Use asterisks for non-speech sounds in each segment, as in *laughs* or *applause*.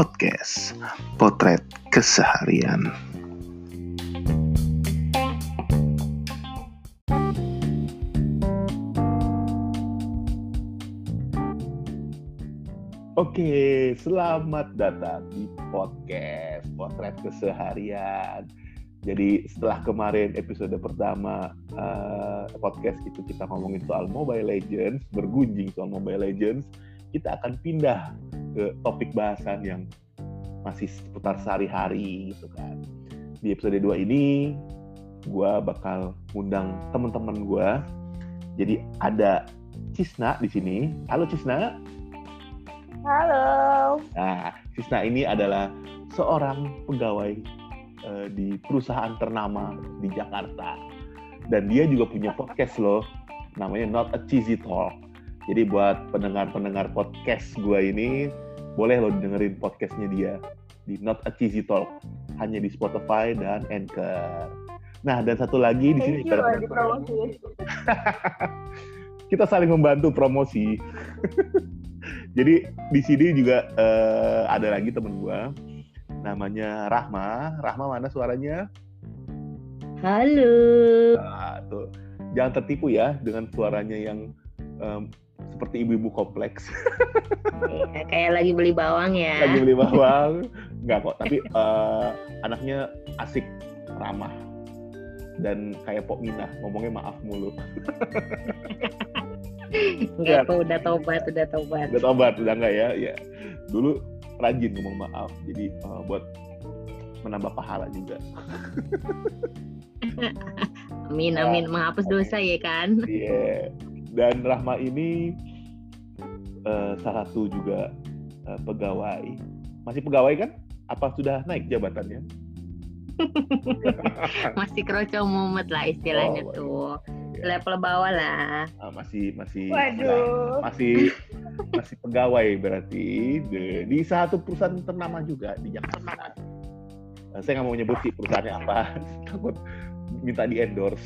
podcast Potret Keseharian. Oke, selamat datang di podcast Potret Keseharian. Jadi setelah kemarin episode pertama uh, podcast itu kita ngomongin soal Mobile Legends, bergunjing soal Mobile Legends, kita akan pindah ke topik bahasan yang masih seputar sehari-hari gitu kan. Di episode 2 ini gue bakal undang teman-teman gue. Jadi ada Cisna di sini. Halo Cisna. Halo. Nah, Cisna ini adalah seorang pegawai uh, di perusahaan ternama di Jakarta. Dan dia juga punya podcast loh, namanya Not a Cheesy Talk. Jadi buat pendengar-pendengar podcast gue ini, boleh lo dengerin podcastnya dia di Not a Cheesy Talk, hanya di Spotify dan Anchor. Nah, dan satu lagi di sini *laughs* kita saling membantu promosi. *laughs* Jadi di sini juga uh, ada lagi temen gue, namanya Rahma. Rahma mana suaranya? Halo. Nah, tuh. Jangan tertipu ya dengan suaranya yang um, seperti ibu-ibu kompleks. ya, kayak lagi beli bawang ya. Lagi beli bawang. Enggak kok, tapi uh, anaknya asik, ramah. Dan kayak Pok Mina, ngomongnya maaf mulu. Enggak kok, udah tobat, udah tobat. Udah tobat, udah enggak ya? Ya. Dulu rajin ngomong maaf, jadi uh, buat menambah pahala juga. *laughs* amin, amin. Menghapus dosa ya kan? Iya. Yeah. Dan Rahma ini uh, salah satu juga uh, pegawai. Masih pegawai kan? Apa sudah naik jabatannya? *laughs* masih kroco mumet lah istilahnya oh, tuh. Ya. Level bawah lah. Ah, masih masih Waduh. masih *laughs* masih pegawai berarti di, di satu perusahaan ternama juga di Jakarta. Nah, saya nggak mau nyebut sih perusahaannya apa, *laughs* takut minta di endorse.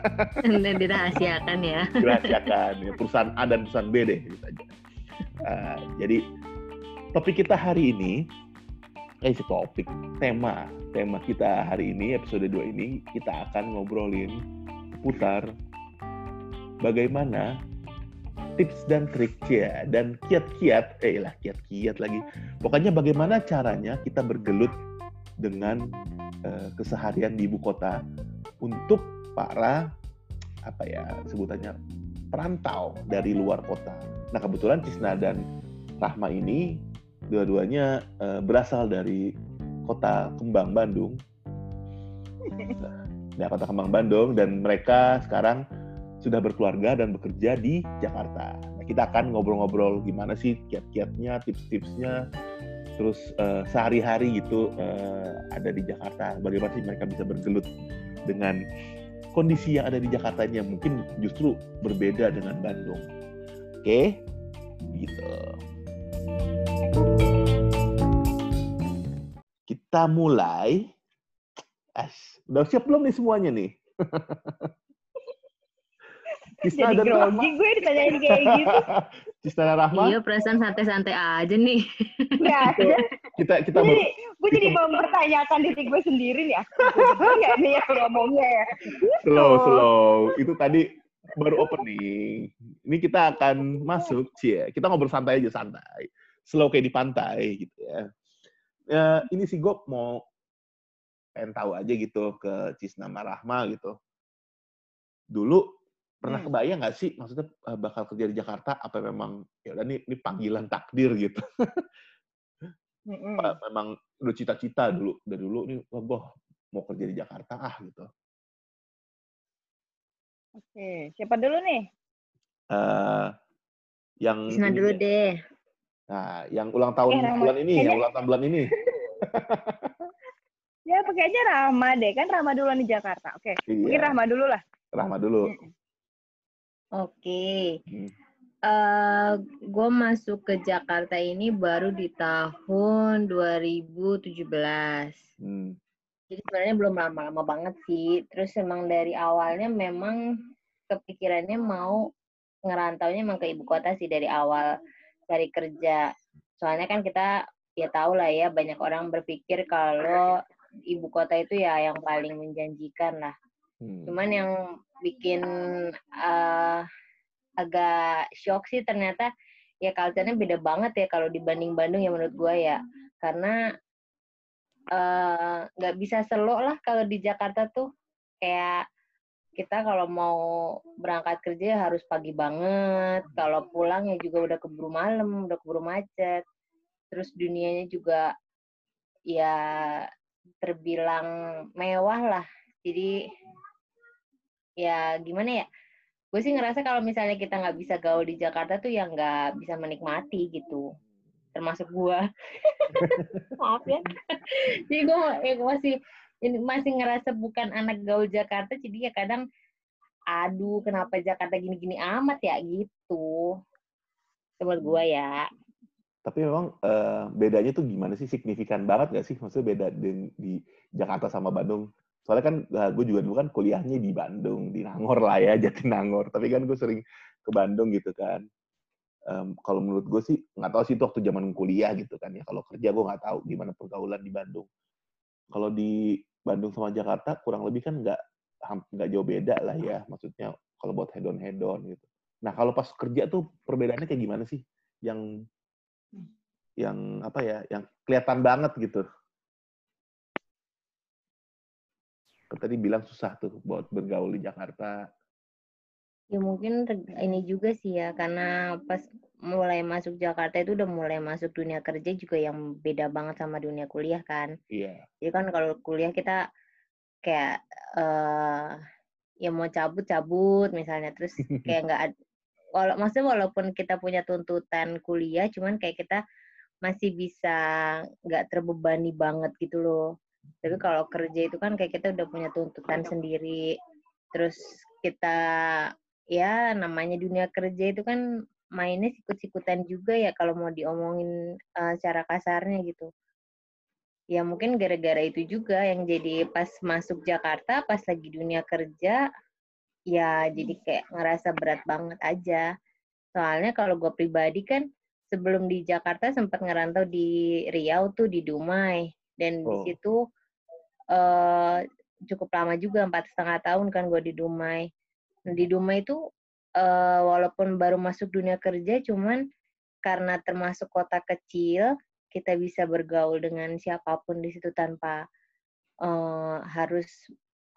*laughs* Dan dirahasiakan ya. *laughs* dirahasiakan ya, perusahaan A dan perusahaan B deh gitu aja. Uh, jadi topik kita hari ini eh si topik tema tema kita hari ini episode 2 ini kita akan ngobrolin putar bagaimana tips dan trik ya dan kiat-kiat eh lah kiat-kiat lagi pokoknya bagaimana caranya kita bergelut dengan uh, keseharian di ibu kota untuk para apa ya sebutannya perantau dari luar kota. Nah kebetulan Cisna dan Rahma ini dua-duanya uh, berasal dari kota Kembang Bandung. Ya *laughs* kota Kembang Bandung dan mereka sekarang sudah berkeluarga dan bekerja di Jakarta. Nah, kita akan ngobrol-ngobrol gimana sih kiat-kiatnya, tips-tipsnya, terus uh, sehari-hari gitu uh, ada di Jakarta. Bagaimana sih mereka bisa bergelut dengan kondisi yang ada di Jakarta yang mungkin justru berbeda dengan Bandung. Oke, gitu. Kita mulai. As, udah siap belum nih semuanya nih? *laughs* Kisna Jadi grogi gue ditanyain kayak gitu. *laughs* Cisna Rahma. Iya, perasaan santai-santai aja nih. *laughs* Ya, kita kita baru, gue jadi mau mempertanyakan diri gue sendiri nih. Gue *laughs* nggak nih yang ngomongnya ya. Slow, slow. Itu tadi baru opening. Ini kita akan masuk, sih ya. Kita ngobrol santai aja, santai. Slow kayak di pantai gitu ya. ya ini sih gue mau pengen tahu aja gitu ke Cisna Rahma gitu. Dulu pernah hmm. kebayang nggak sih maksudnya bakal kerja di Jakarta apa memang ya udah nih ini panggilan takdir gitu. Hmm. memang udah cita-cita dulu dari dulu nih wah gue mau kerja di Jakarta ah gitu. Oke siapa dulu nih? Uh, yang Isna dulu deh. Nah yang ulang tahun eh, bulan ini yang ulang tahun bulan ini. *laughs* Ya pakai aja Rama deh kan Rama duluan di Jakarta. Oke iya. mungkin Rama dulu lah. Rahma dulu. Hmm. Oke. Hmm. Uh, gue masuk ke Jakarta ini baru di tahun 2017. Hmm. Jadi sebenarnya belum lama-lama banget sih. Terus emang dari awalnya memang kepikirannya mau ngerantaunya emang ke ibu kota sih dari awal cari kerja. Soalnya kan kita ya tahu lah ya banyak orang berpikir kalau ibu kota itu ya yang paling menjanjikan lah. Hmm. Cuman yang bikin uh, agak shock sih ternyata ya culture-nya beda banget ya kalau dibanding Bandung ya menurut gue ya. Karena eh, nggak uh, bisa selo lah kalau di Jakarta tuh kayak kita kalau mau berangkat kerja ya harus pagi banget. Kalau pulang ya juga udah keburu malam, udah keburu macet. Terus dunianya juga ya terbilang mewah lah. Jadi ya gimana ya? Gue sih ngerasa kalau misalnya kita nggak bisa gaul di Jakarta tuh ya nggak bisa menikmati gitu. Termasuk gue. *laughs* Maaf ya. Jadi gue ya, masih ini masih ngerasa bukan anak gaul Jakarta jadi ya kadang aduh kenapa Jakarta gini-gini amat ya gitu menurut gue ya tapi memang uh, bedanya tuh gimana sih signifikan banget gak sih maksudnya beda di, di Jakarta sama Bandung soalnya kan uh, eh, gue juga dulu kan kuliahnya di Bandung di Nangor lah ya *laughs* Jatinangor tapi kan gue sering ke Bandung gitu kan um, kalau menurut gue sih nggak tahu sih itu waktu zaman kuliah gitu kan ya kalau kerja gue nggak tahu gimana pergaulan di Bandung kalau di Bandung sama Jakarta kurang lebih kan nggak nggak jauh beda lah ya maksudnya kalau buat head on head on gitu. Nah kalau pas kerja tuh perbedaannya kayak gimana sih? Yang yang apa ya? Yang kelihatan banget gitu. Tadi bilang susah tuh buat bergaul di Jakarta. Ya mungkin ini juga sih ya karena pas mulai masuk Jakarta itu udah mulai masuk dunia kerja juga yang beda banget sama dunia kuliah kan. Iya. Yeah. Jadi kan kalau kuliah kita kayak uh, ya mau cabut cabut misalnya terus kayak nggak kalau maksudnya walaupun kita punya tuntutan kuliah cuman kayak kita masih bisa nggak terbebani banget gitu loh. Tapi kalau kerja itu kan kayak kita udah punya tuntutan sendiri. Terus kita ya namanya dunia kerja itu kan mainnya sikut-sikutan juga ya kalau mau diomongin uh, secara kasarnya gitu. Ya mungkin gara-gara itu juga yang jadi pas masuk Jakarta, pas lagi dunia kerja, ya jadi kayak ngerasa berat banget aja. Soalnya kalau gue pribadi kan sebelum di Jakarta sempat ngerantau di Riau tuh di Dumai dan oh. di situ uh, cukup lama juga empat setengah tahun kan gue di Dumai di Duma itu uh, walaupun baru masuk dunia kerja, cuman karena termasuk kota kecil, kita bisa bergaul dengan siapa pun di situ tanpa uh, harus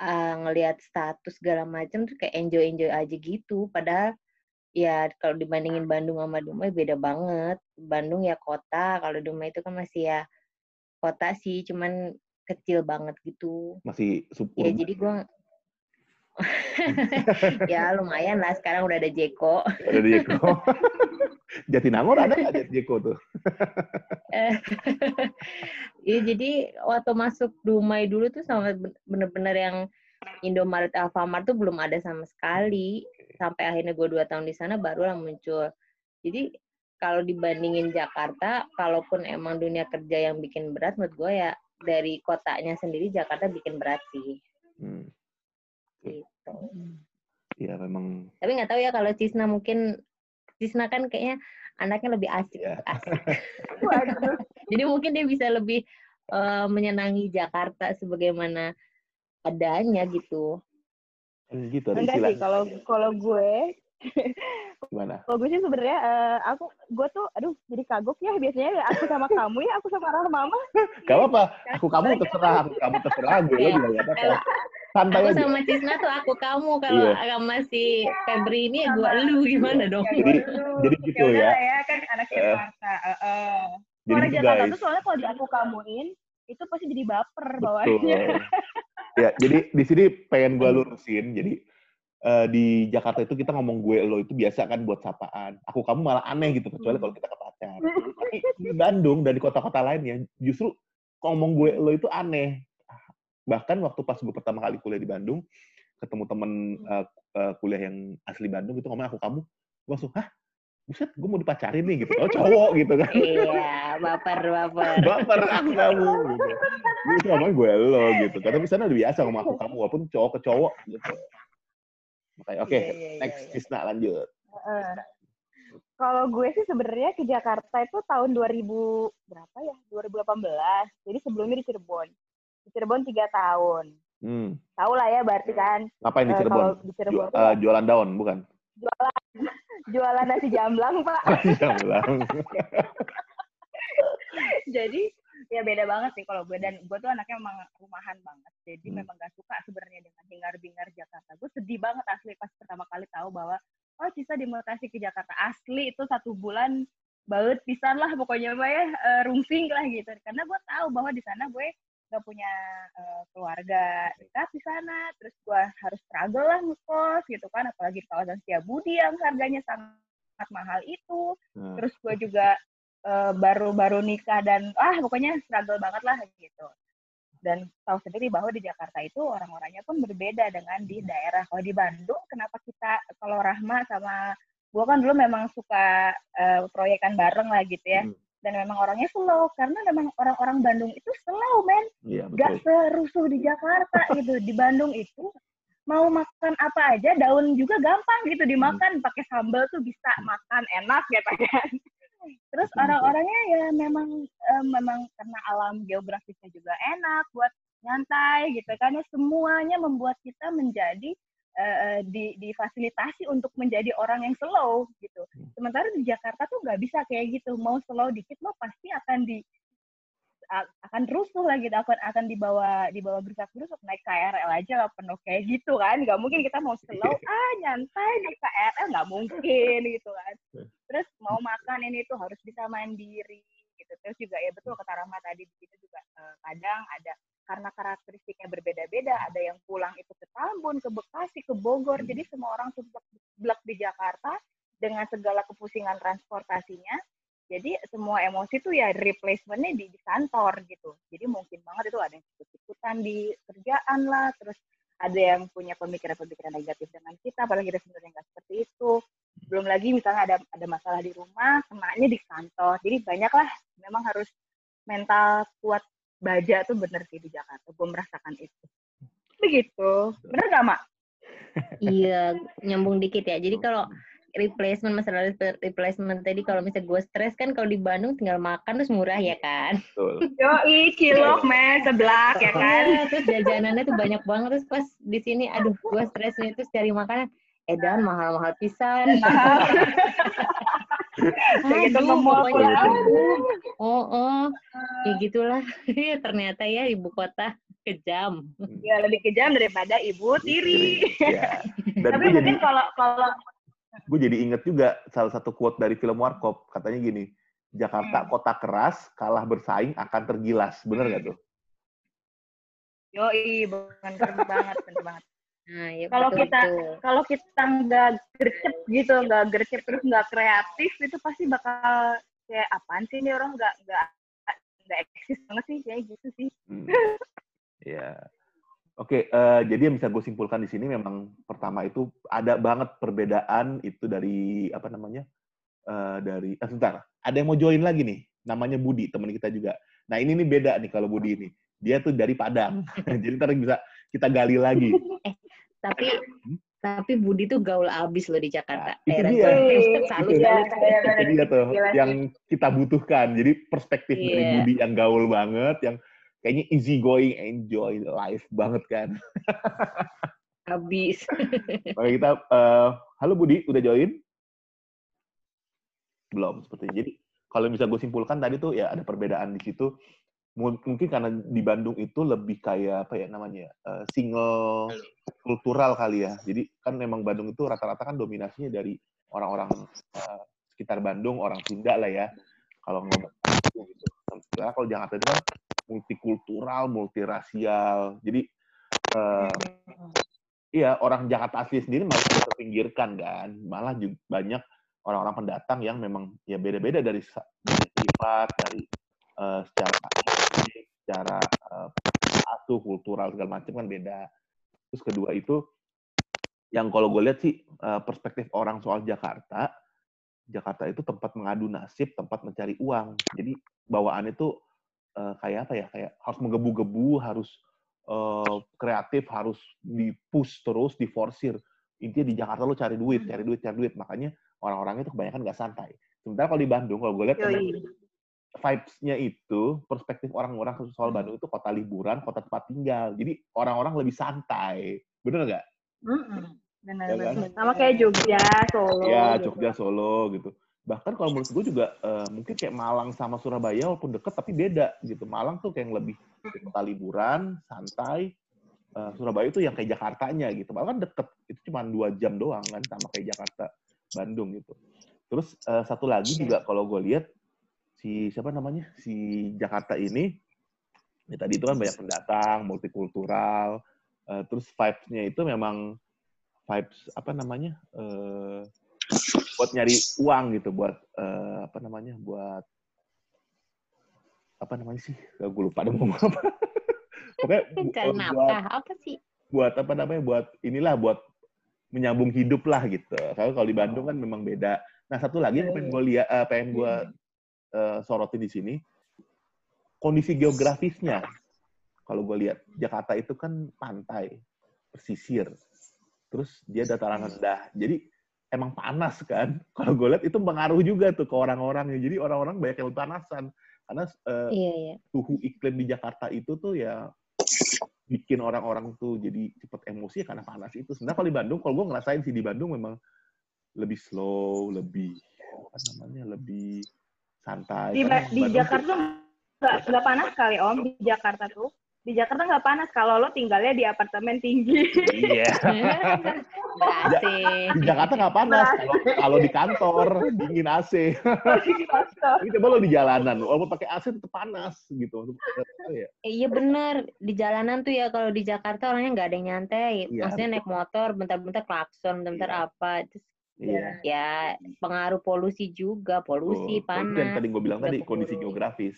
uh, ngelihat status segala macam tuh kayak enjoy enjoy aja gitu. Padahal ya kalau dibandingin Bandung sama Dumai beda banget. Bandung ya kota, kalau Dumai itu kan masih ya kota sih, cuman kecil banget gitu. Masih subur. Ya jadi gue *laughs* ya lumayan lah sekarang udah ada Jeko. Ada Jeko. *laughs* Jatinangor ada nggak Jeko tuh? Iya *laughs* jadi waktu masuk Dumai dulu tuh sama bener-bener yang Indomaret Alfamart tuh belum ada sama sekali. Sampai akhirnya gue dua tahun di sana baru lah muncul. Jadi kalau dibandingin Jakarta, kalaupun emang dunia kerja yang bikin berat, menurut gue ya dari kotanya sendiri Jakarta bikin berat sih. Hmm. Gitu. Iya memang. Tapi nggak tahu ya kalau Cisna mungkin Cisna kan kayaknya anaknya lebih asik. *laughs* Yeah. asik. Jadi mungkin dia bisa lebih uh, menyenangi Jakarta sebagaimana adanya gitu. Gitu. Enggak sih kalau kalau gue Gimana? Kalau gue sih sebenarnya uh, aku gue tuh aduh jadi kagok ya biasanya aku sama kamu ya aku sama Rahmama. *laughs* Gak apa-apa. Aku kamu terserah, aku kamu terserah gue juga gak apa-apa santai aku aja. sama Cisna tuh aku kamu kalau yeah. masih Febri ini gue lu gimana dong jadi jadi gitu ya, ya. ya kan anak eh. Jakarta uh, uh. jadi gitu, Jakarta tuh soalnya kalau di aku kamuin itu pasti jadi baper bawahnya ya jadi di sini pengen gue lurusin jadi uh, di Jakarta itu kita ngomong gue lo itu biasa kan buat sapaan. Aku kamu malah aneh gitu kecuali kalau kita ke pacar. Di Bandung dan di kota-kota lainnya justru ngomong gue lo itu aneh. Bahkan waktu pas gue pertama kali kuliah di Bandung ketemu temen uh, uh, kuliah yang asli Bandung itu ngomong aku kamu gue langsung hah? Buset gue mau dipacarin nih gitu. Oh cowok gitu kan. Iya baper baper. Baper aku kamu gitu. Itu ngomong gue lo gitu. Karena di sana udah biasa ngomong aku kamu walaupun cowok ke cowok gitu makanya oke okay, yeah, yeah, next yeah, yeah. lanjut Uh, kalau gue sih sebenarnya ke Jakarta itu tahun 2000 berapa ya? 2018. Jadi sebelumnya di Cirebon. Di Cirebon tiga tahun. Hmm. Tahu lah ya berarti kan. Ngapain di Cirebon? Uh, di Cirebon Ju uh, jualan daun bukan? Jualan *laughs* jualan nasi jamblang pak. *laughs* Nasi jamblang. *laughs* Jadi ya beda banget sih kalau gue dan gue tuh anaknya memang rumahan banget jadi hmm. memang gak suka sebenarnya dengan hingar-bingar Jakarta. Gue sedih banget asli pas pertama kali tahu bahwa oh Cisa dimutasi ke Jakarta. Asli itu satu bulan baut pisan lah pokoknya gue ya. Uh, rungsing lah gitu. Karena gue tahu bahwa di sana gue gak punya uh, keluarga dekat di sana. Terus gue harus struggle lah ngekos gitu kan. Apalagi di kawasan Setiabudi yang harganya sangat mahal itu. Hmm. terus gue juga Eh, baru-baru uh, nikah dan ah pokoknya struggle banget lah gitu. Dan tahu sendiri bahwa di Jakarta itu orang-orangnya pun berbeda dengan di daerah. Kalau di Bandung, kenapa kita kalau Rahma sama gue kan dulu memang suka uh, proyekan bareng lah gitu ya. Hmm. Dan memang orangnya slow karena memang orang-orang Bandung itu slow men, iya, gak serusuh di Jakarta *laughs* gitu. Di Bandung itu mau makan apa aja daun juga gampang gitu dimakan hmm. pakai sambal tuh bisa makan enak gitu kan Terus orang-orangnya ya memang uh, memang karena alam geografisnya juga enak buat nyantai gitu kan ya semuanya membuat kita menjadi uh, di difasilitasi untuk menjadi orang yang slow gitu. Hmm. Sementara di Jakarta tuh nggak bisa kayak gitu. Mau slow dikit lo pasti akan di akan rusuh lagi gitu. akan akan dibawa dibawa bersak berusuk naik KRL aja lah penuh kayak gitu kan. Nggak mungkin kita mau slow *laughs* ah nyantai naik KRL nggak mungkin gitu kan. Terus mau makan ini tuh harus bisa mandiri gitu. Terus juga ya betul kata Rahma tadi di situ juga eh, kadang ada karena karakteristiknya berbeda-beda ada yang pulang itu ke Tambun ke Bekasi ke Bogor. Jadi semua orang tuh blok di Jakarta dengan segala kepusingan transportasinya jadi semua emosi tuh ya replacementnya di, di kantor gitu. Jadi mungkin banget itu ada yang ikut-ikutan di kerjaan lah, terus ada yang punya pemikiran-pemikiran negatif dengan kita, apalagi kita sebenarnya nggak seperti itu. Belum lagi misalnya ada ada masalah di rumah, kenanya di kantor. Jadi banyak lah, memang harus mental kuat baja tuh bener sih di Jakarta. Gue merasakan itu. Begitu. Bener gak, Mak? iya, nyambung dikit ya. Jadi kalau replacement masalah replacement tadi kalau misalnya gue stres kan kalau di Bandung tinggal makan terus murah ya kan? Yo i cilok men sebelah ya kan? iya, terus jajanannya tuh banyak banget. Terus pas di sini aduh gue stres nih terus cari makanan. Edan mahal-mahal pisan. *laughs* Begitu *laughs* nemu Oh, oh, ya gitulah. *laughs* Ternyata ya ibu kota kejam. Ya lebih kejam daripada ibu tiri. Ya. Tapi mungkin kalau kalau gue jadi inget juga salah satu quote dari film Warkop katanya gini Jakarta hmm. kota keras kalah bersaing akan tergilas bener gak tuh? Yoi, bukan keren banget, keren banget. Nah, ya kalau kita kalau kita nggak gercep gitu, nggak gercep terus nggak kreatif itu pasti bakal kayak apaan sih ini orang nggak nggak nggak eksis banget sih kayak gitu sih. Hmm. *laughs* Ya. Oke, uh, jadi yang bisa gue simpulkan di sini memang pertama itu ada banget perbedaan itu dari apa namanya uh, dari eh, sebentar ada yang mau join lagi nih namanya Budi teman kita juga. Nah ini nih beda nih kalau Budi ini dia tuh dari Padang *laughs* *laughs* jadi ntar bisa kita gali lagi. *laughs* Eh tapi hmm? tapi Budi tuh gaul abis loh di Jakarta. Nah, itu dia. Salut, itu, salut. itu dia tuh yang kita butuhkan. Jadi perspektif yeah. dari Budi yang gaul banget, yang kayaknya easy going, enjoy life banget kan. *laughs* Habis. *laughs* Oke kita, uh, halo Budi, udah join? Belum, seperti Jadi kalau bisa gue simpulkan tadi tuh ya ada perbedaan di situ. Mungkin karena di Bandung itu lebih kayak apa ya namanya uh, single kultural kali ya. Jadi kan memang Bandung itu rata-rata kan dominasinya dari orang-orang uh, sekitar Bandung, orang Sunda lah ya. Kalau ngomong gitu. Karena kalau Jakarta itu kan multikultural, multirasial. Jadi uh, iya orang Jakarta asli sendiri malah terpinggirkan kan, malah juga banyak orang-orang pendatang yang memang ya beda-beda dari sifat, dari uh, secara secara uh, asuh kultural segala macam kan beda. Terus kedua itu yang kalau gue lihat sih uh, perspektif orang soal Jakarta, Jakarta itu tempat mengadu nasib, tempat mencari uang. Jadi bawaan itu uh, kayak apa ya kayak harus menggebu-gebu harus uh, kreatif harus dipush terus diforsir intinya di Jakarta lu cari duit, cari duit, cari duit. Makanya orang-orang itu kebanyakan nggak santai. Sementara kalau di Bandung, kalau gue lihat vibes-nya itu, perspektif orang-orang soal Bandung itu kota liburan, kota tempat tinggal. Jadi orang-orang lebih santai. Bener nggak? Mm-mm. Ya Benar, kan? benar. Sama kayak Jogja, Solo. Ya, gitu. Jogja, Solo gitu. Bahkan kalau menurut gue juga eh, mungkin kayak Malang sama Surabaya walaupun deket tapi beda gitu. Malang tuh kayak yang lebih kota liburan, santai. Eh, Surabaya itu yang kayak Jakartanya gitu. Malah kan deket. Itu cuma dua jam doang kan sama kayak Jakarta, Bandung gitu. Terus eh, satu lagi juga kalau gue lihat si siapa namanya si Jakarta ini ya tadi itu kan banyak pendatang, multikultural. Eh, terus vibes-nya itu memang vibes apa namanya eh, buat nyari uang gitu buat eh, apa namanya buat apa namanya sih? Gue lupa ada ngomong apa. *laughs* Pokoknya bu- Cari buat apa sih? buat apa namanya buat inilah buat menyambung hidup lah gitu. Kalau kalau di Bandung kan memang beda. Nah satu lagi yang pengen gue lihat eh, pengen gue eh, sorotin di sini kondisi geografisnya. Kalau gue lihat Jakarta itu kan pantai pesisir. Terus dia dataran rendah. Jadi emang panas kan *laughs* kalau gue lihat itu pengaruh juga tuh ke orang-orangnya jadi orang-orang banyak yang panasan karena eh, Iya, iya. suhu iklim di Jakarta itu tuh ya bikin orang-orang tuh jadi cepet emosi karena panas itu. Sebenarnya kalau di Bandung, kalau gue ngerasain sih di Bandung memang lebih slow, lebih apa namanya, lebih santai. Di, di Bandung Jakarta nggak nggak panas kali Om. Di Jakarta tuh. Di Jakarta nggak panas kalau lo tinggalnya di apartemen tinggi. Iya. Ber-AC. Di Jakarta nggak panas. Kalau kalau di kantor dingin AC. Tapi coba lo di jalanan, walaupun pakai AC tetap panas gitu. Ya. Eh, Iya bener, di jalanan tuh ya kalau di Jakarta orangnya nggak ada yang nyantai. Iya, Maksudnya naik motor, bentar-bentar klakson, bentar-bentar Iya. apa. Terus Iya. ya pengaruh polusi juga, polusi, yang panas. tadi gue bilang tadi kondisi geografis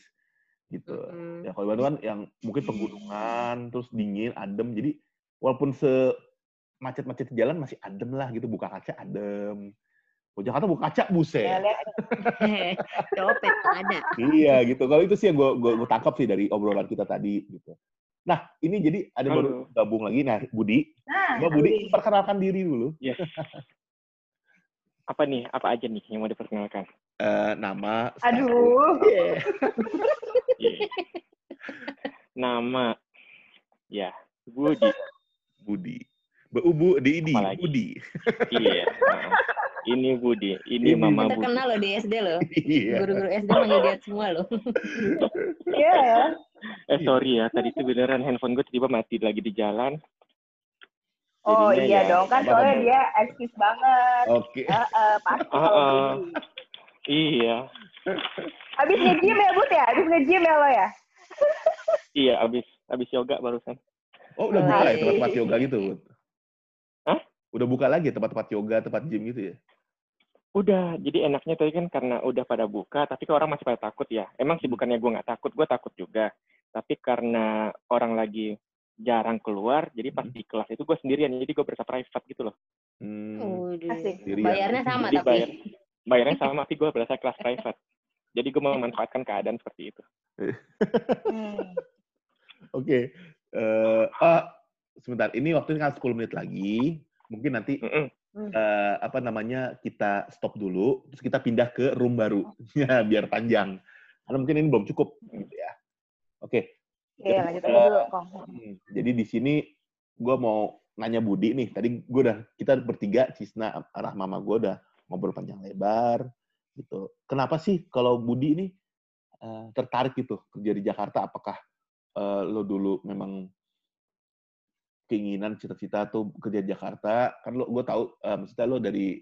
gitu. Mm-mm. Ya kalau di Bandung kan yang mungkin pegunungan, terus dingin, adem. Jadi walaupun se macet-macet di jalan masih adem lah gitu, buka kaca adem. Kalau Jakarta buka kaca Ya, buset. lihat. *laughs* Copet ada. iya gitu. Kalau itu sih yang gue gue tangkap sih dari obrolan kita tadi gitu. Nah, ini jadi ada baru gabung lagi. Nah, Budi, Nah, Coba Budi perkenalkan diri dulu. Apa nih? Apa aja nih yang mau diperkenalkan? Eh, nama, Aduh. Iya. *laughs* Iya. Nama, ya Budi. Budi. Bu, Bu, di ini, Apalagi? Budi. Iya. Nah, ini Budi. Ini Ini Mama Budi. Terkenal loh di SD loh. Iya. Guru-guru SD manggil dia semua loh. Iya ya. Eh sorry ya, tadi tuh beneran handphone gue tiba-tiba mati lagi di jalan. Oh Jadinya iya ya, dong, kan soalnya dia eksis banget. Oke. Heeh, pasti Ah, kalau ah. Budi. Iya. Abis nge-gym ya, Bud ya? Abis nge-gym ya lo ya? Iya, abis abis yoga barusan. Oh, udah buka ya tempat-tempat yoga gitu, Bud? Hah? Udah buka lagi tempat-tempat yoga, tempat gym gitu ya? Udah, jadi enaknya tadi kan karena udah pada buka, tapi ke orang masih pada takut ya. Emang sih bukannya gue nggak takut, gue takut juga. Tapi karena orang lagi jarang keluar, jadi pas Hmm. di kelas itu gue sendirian, jadi gue berasa private gitu loh. Hmm. Asik. Bayarnya sama Jadi tapi. bayar, bayarnya sama, tapi gue berasa kelas private. Jadi gue memanfaatkan keadaan seperti itu. Hmm. *laughs* Oke. Eh, ah, sebentar, ini waktunya kan 10 menit lagi. Mungkin nanti Mm-mm. eh, apa namanya kita stop dulu, terus kita pindah ke room baru, *laughs* ya biar panjang. Karena mungkin ini belum cukup, gitu ya. Oke. Iya, lanjut aja dulu, Kong. Hmm, Jadi di sini gue mau nanya Budi nih. Tadi gue udah kita bertiga, Cisna, Rahma, sama gue udah ngobrol panjang lebar gitu. Kenapa sih kalau Budi ini eh, tertarik gitu kerja di Jakarta? Apakah eh, lo dulu memang keinginan cita-cita tuh kerja di Jakarta? Kan lo gue tahu eh, maksudnya lo dari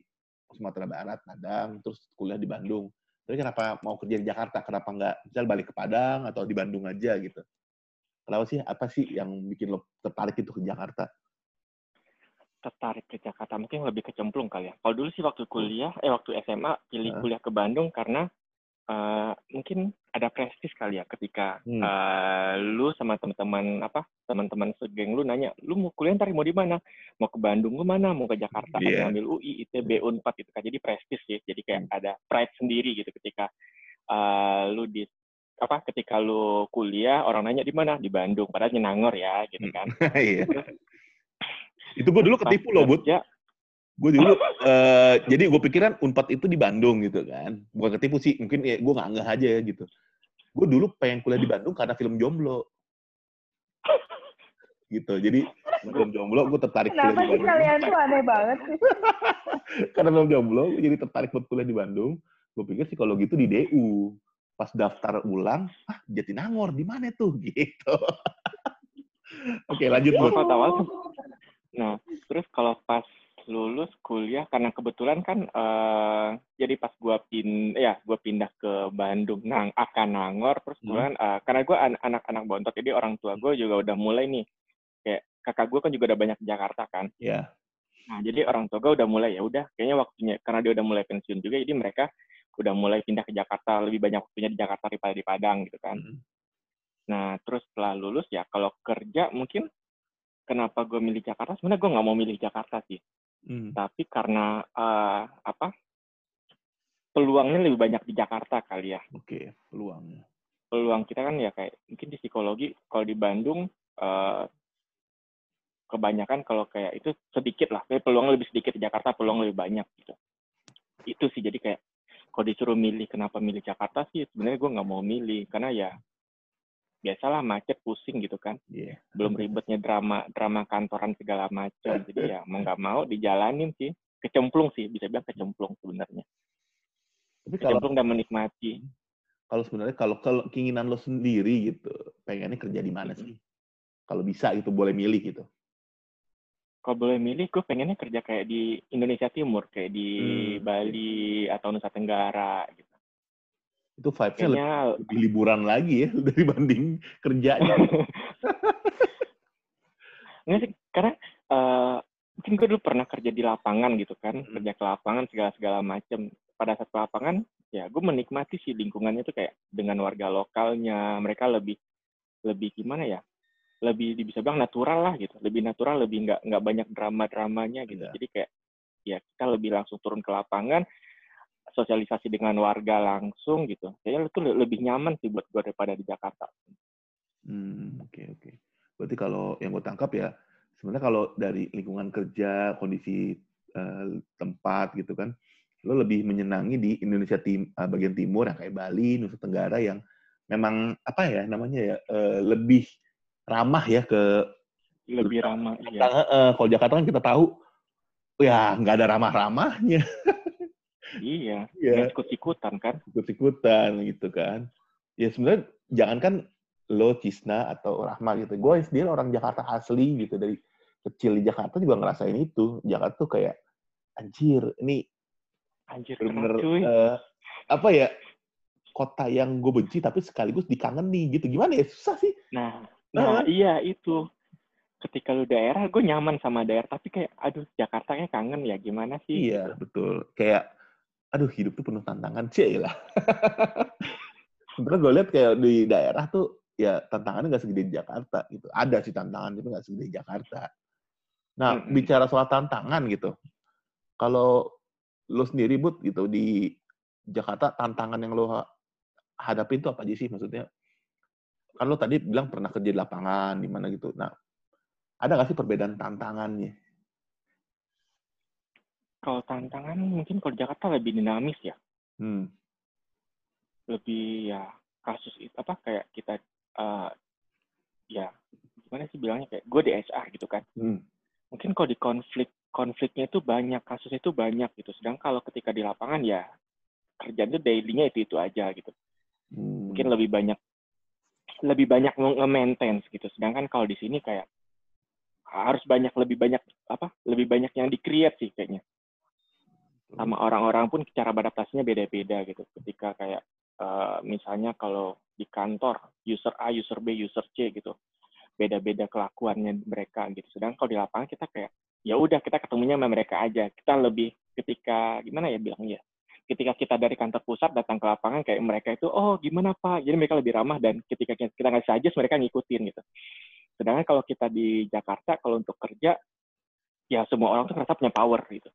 Sumatera Barat, Padang, terus kuliah di Bandung. Tapi kenapa mau kerja di Jakarta? Kenapa nggak misal balik ke Padang atau di Bandung aja gitu? Kenapa sih? Apa sih yang bikin lo tertarik itu ke Jakarta? Tertarik ke Jakarta mungkin lebih kecemplung kali ya. Kalau dulu sih waktu kuliah, eh waktu SMA pilih kuliah ke Bandung karena eh, mungkin ada prestis kali ya ketika Hmm. eh, lu sama teman-teman apa teman-teman segeng lu nanya, lu mau kuliah ntar mau di mana? Mau ke Bandung lu mana? Mau ke Jakarta? Iya. Ada ngambil UI, ITB, Unpad gitu kan. Jadi prestis sih. Jadi kayak ada pride sendiri gitu ketika eh, lu di apa ketika lu kuliah orang nanya di mana di Bandung padahal Nyenangor ya gitu kan *laughs* Iya. Itu gue dulu ketipu loh, Bud. kerja, gue dulu eh, jadi gue pikiran unpad itu di Bandung gitu kan. Bukan ketipu sih mungkin ya gue nggak nggak aja ya gitu. Gue dulu pengen kuliah di Bandung karena film jomblo. Gitu jadi film jomblo gue tertarik kuliah Kenapa di sih Bandung. kalian tuh aneh banget sih? *laughs* karena film jomblo gue jadi tertarik buat kuliah di Bandung. Gue pikir sih kalau gitu di DU pas daftar ulang ah Jatinangor di mana tuh? *laughs* Gitu. Oke lanjut buat awal. Nah, terus kalau pas lulus kuliah karena kebetulan kan eh jadi pas gua pin ya gua pindah ke Bandung nang akan Nangor terus Hmm. kemudian eh, karena gua an- anak-anak bontot jadi orang tua gue juga udah mulai nih kayak kakak gue kan juga udah banyak di Jakarta kan ya Nah, jadi orang tua gue udah mulai ya udah kayaknya waktunya karena dia udah mulai pensiun juga jadi mereka udah mulai pindah ke Jakarta lebih banyak waktunya di Jakarta daripada di Padang gitu kan. Mm. Nah, terus setelah lulus ya kalau kerja mungkin kenapa gue milih Jakarta sebenarnya gue nggak mau milih Jakarta sih, Hmm. tapi karena eh, apa peluangnya lebih banyak di Jakarta kali ya. oke peluangnya Peluang kita kan ya kayak mungkin di psikologi kalau di Bandung eh, kebanyakan kalau kayak itu sedikit lah, tapi peluang lebih sedikit di Jakarta, peluang lebih banyak gitu. Itu sih jadi kayak kalau disuruh milih kenapa milih Jakarta sih sebenarnya gue nggak mau milih karena ya biasalah macet pusing gitu kan. Iya. belum ribetnya drama drama kantoran segala macam *laughs* jadi ya mau nggak mau dijalanin sih. Kecemplung sih bisa bilang kecemplung sebenarnya. Tapi kalau kecemplung dan menikmati. Kalau sebenarnya kalau kalau keinginan lo sendiri gitu pengennya kerja di mana sih? Kalau bisa gitu boleh milih gitu. Kalau boleh milih gue pengennya kerja kayak di Indonesia Timur kayak di Hmm. Bali atau Nusa Tenggara gitu itu vibes-nya kayaknya lebih liburan lagi ya *laughs* dibanding kerjanya *laughs* Nggak sih, karena eh, mungkin gue dulu pernah kerja di lapangan gitu kan, Mm. kerja ke lapangan segala-segala macam. Pada saat ke lapangan, ya gue menikmati sih lingkungannya tuh kayak dengan warga lokalnya, mereka lebih lebih gimana ya, lebih bisa bilang natural lah gitu, lebih natural, lebih nggak nggak banyak drama-dramanya gitu. Iya. Jadi kayak ya kita lebih langsung turun ke lapangan, sosialisasi dengan warga langsung gitu. Kayaknya itu le- lebih nyaman sih buat gue daripada di Jakarta. Hmm, oke oke. Berarti kalau yang gue tangkap ya, sebenarnya kalau dari lingkungan kerja, kondisi eh, tempat gitu kan, lo lebih menyenangi di Indonesia tim, eh, bagian timur yang kayak Bali, Nusa Tenggara yang memang apa ya namanya ya eh, lebih ramah ya ke Lebih ramah, eh, kalau Jakarta kan kita tahu ya nggak ada ramah-ramahnya, *laughs* Iya, nggak ikut-ikutan kan. ikut-ikutan gitu kan. Ya sebenarnya jangankan lo Cisna atau Rahma gitu. Gue sendiri orang Jakarta asli gitu dari kecil di Jakarta juga ngerasain itu. Jakarta tuh kayak anjir, ini Anjir, bener-bener keras, cuy. eh, apa ya kota yang gue benci tapi sekaligus dikangeni gitu. Gimana ya susah sih. Nah, nah iya itu. Ketika lu daerah, gue nyaman sama daerah. Tapi kayak, aduh, Jakarta kayak kangen ya. Gimana sih? Iya betul. Kayak aduh hidup tuh penuh tantangan sih lah. *laughs* Sebenarnya gue lihat kayak di daerah tuh ya tantangannya nggak segede di Jakarta gitu. Ada sih tantangan tapi nggak segede di Jakarta. Nah Mm-mm. bicara soal tantangan gitu, kalau lo sendiri but gitu di Jakarta tantangan yang lo ha- hadapin tuh apa aja sih maksudnya? Kan lo tadi bilang pernah kerja di lapangan di mana gitu. Nah ada nggak sih perbedaan tantangannya? Kalau tantangan mungkin kalau di Jakarta lebih dinamis ya. Hmm. Lebih ya kasus itu apa kayak kita eh, ya gimana sih bilangnya kayak gue di HR gitu kan. Hmm. Mungkin kalau di konflik konfliknya itu banyak kasusnya itu banyak gitu. Sedang kalau ketika di lapangan ya kerjaan itu daily-nya itu itu aja gitu. Hmm. mungkin lebih banyak lebih banyak nge-maintain gitu. Sedangkan kalau di sini kayak harus banyak lebih banyak apa? Lebih banyak yang di-create sih kayaknya. Sama orang-orang pun cara beradaptasinya beda-beda gitu. Ketika kayak eh, misalnya kalau di kantor user A, user B, user C gitu. Beda-beda kelakuannya mereka gitu. Sedangkan kalau di lapangan kita kayak ya udah kita ketemunya sama mereka aja. Kita lebih ketika gimana ya bilangnya? ketika kita dari kantor pusat datang ke lapangan kayak mereka itu oh gimana pak jadi mereka lebih ramah dan ketika kita ngasih suggest mereka ngikutin gitu sedangkan kalau kita di Jakarta kalau untuk kerja ya semua orang tuh ngerasa punya power gitu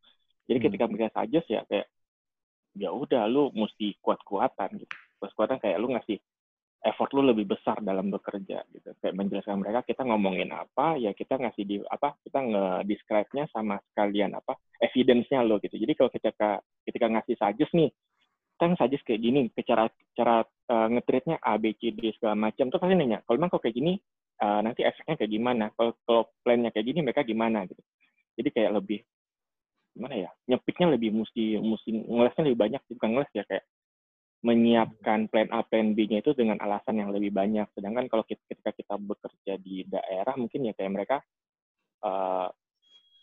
jadi Hmm. ketika mereka suggest ya kayak ya udah lu mesti kuat-kuatan gitu kuat-kuatan kayak lu ngasih effort lu lebih besar dalam bekerja gitu. Kayak menjelaskan mereka kita ngomongin apa, ya kita ngasih di apa, kita nge-describe-nya sama sekalian apa, evidence-nya lo gitu. Jadi kalau ketika ketika ngasih suggest nih, kita suggest kayak gini, ke cara cara uh, nge-treat-nya A, B, C, D segala macam tuh pasti nanya, kalau memang kok kayak gini, uh, nanti efeknya kayak gimana? Kalau kalau plan-nya kayak gini mereka gimana gitu. Jadi kayak lebih gimana ya? Nyepiknya lebih mesti mesti ngelesnya lebih banyak, bukan ngeles ya kayak menyiapkan plan A, plan B-nya itu dengan alasan yang lebih banyak. Sedangkan kalau kita, ketika kita bekerja di daerah, mungkin ya kayak mereka uh,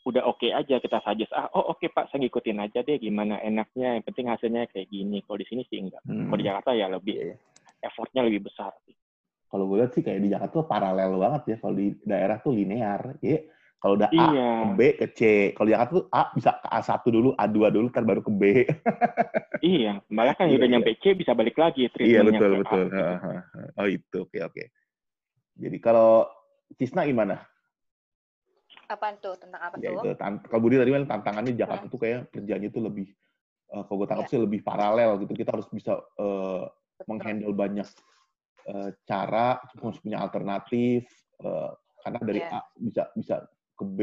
udah oke okay aja kita suggest ah oh oke okay, pak saya ngikutin aja deh gimana enaknya yang penting hasilnya kayak gini kalau di sini sih enggak hmm. kalau di Jakarta ya lebih yeah. effortnya lebih besar kalau gue lihat sih kayak di Jakarta tuh paralel banget ya kalau di daerah tuh linear ya kalau udah A iya. ke B ke C. Kalau Jakarta tuh A bisa ke A1 dulu, A2 dulu, kan baru ke B. *laughs* iya, malah kan iya, udah iya. nyampe C bisa balik lagi. Iya, betul, betul. A. Oh, itu. Oke, oke. Jadi kalau Cisna gimana? Apaan tuh? Tentang apa ya, tuh? Itu, kalau Budi tadi kan tantangannya Jakarta hmm. tuh kayak kerjanya tuh lebih, uh, kalau gue tangkap ya. sih lebih paralel gitu. Kita harus bisa uh, menghandle banyak uh, cara, harus punya alternatif, uh, karena dari yeah. A bisa bisa ke B,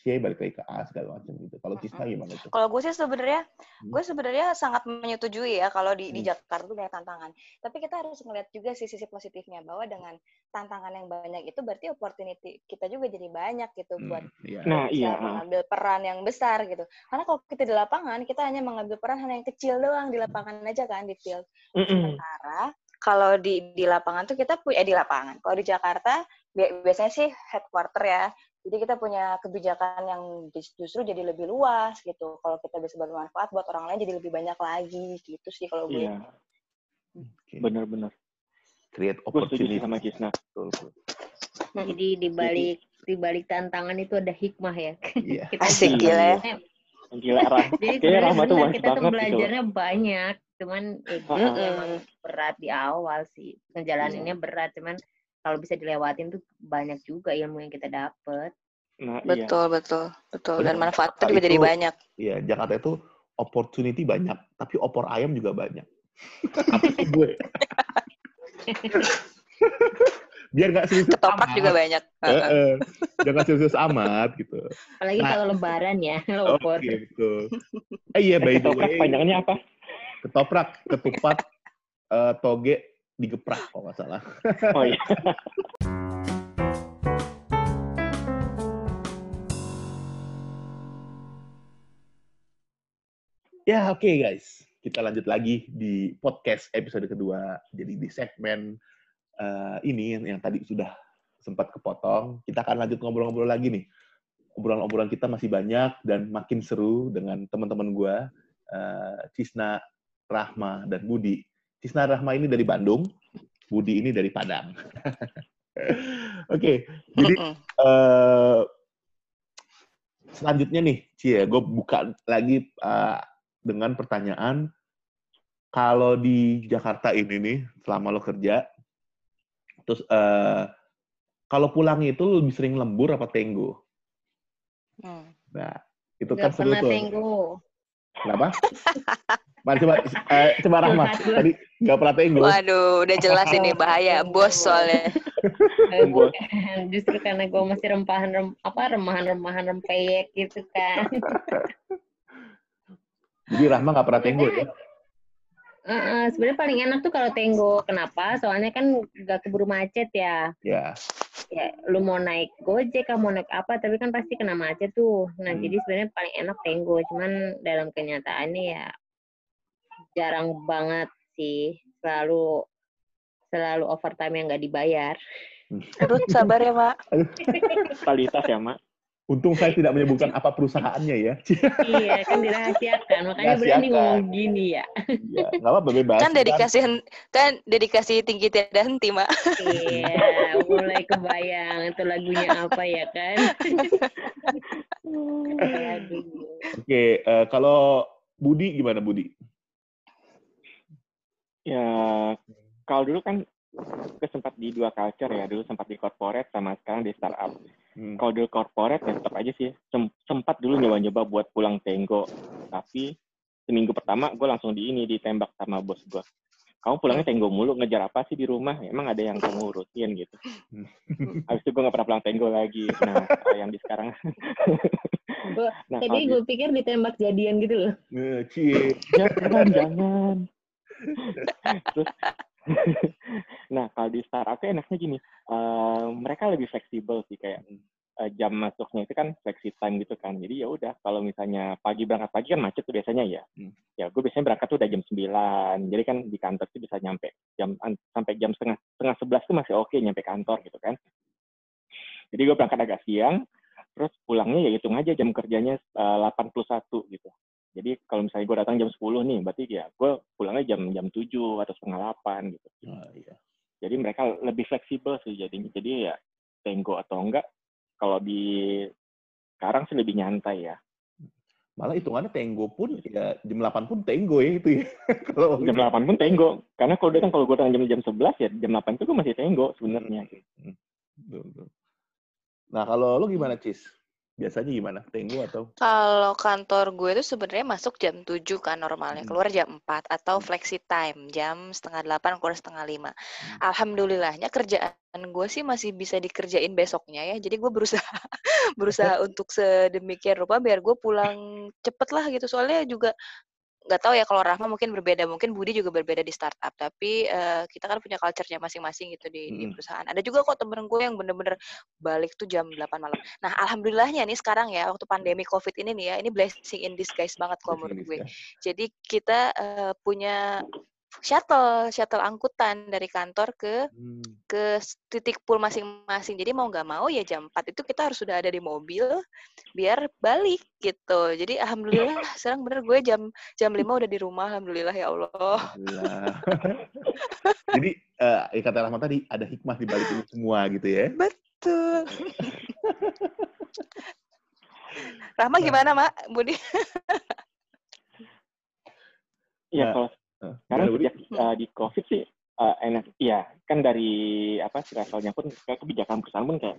C balik lagi ke A segala macam gitu. Kalau Cisna gimana tuh? Kalau gue sih sebenarnya, hmm. gue sebenarnya sangat menyetujui ya kalau di, hmm. di Jakarta itu banyak tantangan. Tapi kita harus ngeliat juga sisi-sisi positifnya bahwa dengan tantangan yang banyak itu berarti opportunity kita juga jadi banyak gitu hmm. buat iya. nah, iya. mengambil peran yang besar gitu. Karena kalau kita di lapangan kita hanya mengambil peran hanya yang kecil doang di lapangan aja kan di field. Mm -mm. Sementara kalau di di lapangan tuh kita punya eh, di lapangan. Kalau di Jakarta biasanya sih headquarter ya jadi kita punya kebijakan yang justru jadi lebih luas gitu. Kalau kita bisa bermanfaat buat orang lain jadi lebih banyak lagi gitu sih kalau gue. Iya. Okay. Benar-benar. Create opportunity sama Kisna. Hmm. Jadi di balik di balik tantangan itu ada hikmah ya. Iya. *laughs* kita Asik gila ya. Gila Rah. *laughs* Jadi sebenarnya kita tuh gitu belajarnya gitu. banyak. Cuman ya, uh -huh. emang berat di awal sih. Ngejalaninnya yeah. berat. Cuman kalau bisa dilewatin tuh banyak juga ilmu yang kita dapet. Nah, betul, iya. betul, betul. Dan manfaatnya juga itu, jadi banyak. Iya, Jakarta itu opportunity banyak, tapi opor ayam juga banyak. Apa sih gue? *laughs* Biar nggak serius Ketoprak amat. juga banyak. Biar nggak serius amat gitu. Apalagi nah, kalau lebaran ya, *laughs* opor. Oke, okay, betul. Eh iya, by the way. panjangnya apa? Ketoprak, ketupat, uh, toge, digeprak kalau nggak salah. *laughs* Oh iya. ya oke okay, guys, kita lanjut lagi di podcast episode kedua. Jadi di segmen uh, ini yang, yang tadi sudah sempat kepotong, kita akan lanjut ngobrol-ngobrol lagi nih. Obrolan-obrolan kita masih banyak dan makin seru dengan teman-teman gue, uh, Cisna, Rahma, dan Budi Cisna Rahma ini dari Bandung, Budi ini dari Padang. *laughs* Oke, okay, jadi uh, selanjutnya nih, Cie, gue buka lagi uh, dengan pertanyaan, kalau di Jakarta ini nih, selama lo kerja, terus uh, kalau pulang itu lebih sering lembur apa tenggo? Hmm. Nah, itu Gak kan seru tuh. Tenggo. Kenapa? Mari coba eh, coba Rahmat. Tadi nggak pernah tenggo. Waduh, udah jelas ini bahaya bos soalnya. Justru karena gue masih rempahan rem, apa remahan remahan rempeyek gitu kan. Jadi Rahma nggak pernah tenggo ya? Uh, uh, sebenarnya paling enak tuh kalau tenggo. Kenapa? Soalnya kan gak keburu macet ya. Ya. Ya, lu mau naik gojek, mau naik apa, tapi kan pasti kena macet tuh. Nah, hmm. jadi sebenarnya paling enak tenggo. Cuman dalam kenyataannya ya jarang banget sih selalu selalu overtime yang nggak dibayar. Aduh, sabar ya, Mak. *laughs* Kualitas ya, Mak. Untung saya tidak menyebutkan apa perusahaannya ya. iya, kan dirahasiakan. Makanya berani ngomong gini ya. Iya, nggak apa-apa bebas. Kan dedikasi kan, kan dedikasi tinggi tidak henti, Mak. iya, mulai kebayang itu lagunya apa ya kan. Oke, uh, kalau Budi gimana Budi? Ya, kalau dulu kan gue sempat di dua culture ya, dulu sempat di corporate sama sekarang di startup. Hmm. Kalau dulu corporate ya tetap aja sih, sempat dulu nyoba-nyoba buat pulang tenggo, tapi seminggu pertama gue langsung di ini ditembak sama bos gue. kamu pulangnya tenggo mulu ngejar apa sih di rumah emang ada yang kamu rutin gitu habis itu gue nggak pernah pulang tenggo lagi nah kalau yang di sekarang *laughs* Gua- nah Tadi gue pikir ditembak jadian gitu loh. Jangan jangan terus nah kalau di startup tuh enaknya gini eh, mereka lebih fleksibel sih kayak eh, jam masuknya itu kan flexi time gitu kan. Jadi ya udah kalau misalnya pagi berangkat pagi kan macet tuh biasanya ya. Hmm. ya gue biasanya berangkat tuh udah jam 9 jadi kan di kantor tuh bisa nyampe jam sampai jam setengah setengah sebelas tuh masih oke nyampe kantor gitu kan. Jadi gue berangkat agak siang terus pulangnya ya hitung aja jam kerjanya eh, 81 gitu jadi kalau misalnya gue datang jam 10 nih, berarti ya gue pulangnya jam jam 7 atau setengah 8 gitu. Ah, iya. Jadi mereka lebih fleksibel sih jadinya. Jadi ya tenggo atau enggak, kalau di sekarang sih lebih nyantai ya. Malah hitungannya tenggo pun ya jam 8 pun tenggo ya itu ya. *laughs* Kalau Jam 8 pun tenggo. Karena kalau datang kalau gue datang jam jam 11 ya jam 8 itu gue masih tenggo sebenarnya. Betul, betul. Nah, kalau lu gimana, Cis? Biasanya gimana? Tenggo atau? Kalau kantor gue tuh sebenarnya masuk jam 7 kan normalnya, Hmm. keluar jam 4 atau Hmm. flexi time jam setengah 8 keluar setengah 5. Hmm. Alhamdulillahnya kerjaan gue sih masih bisa dikerjain besoknya ya. Jadi gue berusaha *laughs* berusaha *laughs* untuk sedemikian rupa biar gue pulang cepet lah gitu. Soalnya juga nggak tahu ya kalau Rahma mungkin berbeda, mungkin Budi juga berbeda di startup. Tapi eh, kita kan punya culture-nya masing-masing gitu di, di perusahaan. Ada juga kok temen gue yang bener-bener balik tuh jam 8 malam. Nah, alhamdulillahnya nih sekarang ya waktu pandemi COVID ini nih ya, ini blessing in disguise banget kalau menurut gue. Jadi kita eh, punya shuttle, shuttle angkutan dari kantor ke Hmm. ke titik pool masing-masing. Jadi mau nggak mau ya jam 4 itu kita harus sudah ada di mobil biar balik gitu. Jadi alhamdulillah sekarang bener gue jam jam 5 udah di rumah alhamdulillah ya Allah. Alhamdulillah. *laughs* Jadi, eh ya kata Rahmat tadi, ada hikmah di balik ini semua gitu ya. Betul. *laughs* Rahma gimana, Mak? Budi? Iya Nah, kalau Gimana, Budi? sejak uh, di COVID sih uh, enak. Iya, kan dari apa sih levelnya pun kayak kebijakan perusahaan pun kayak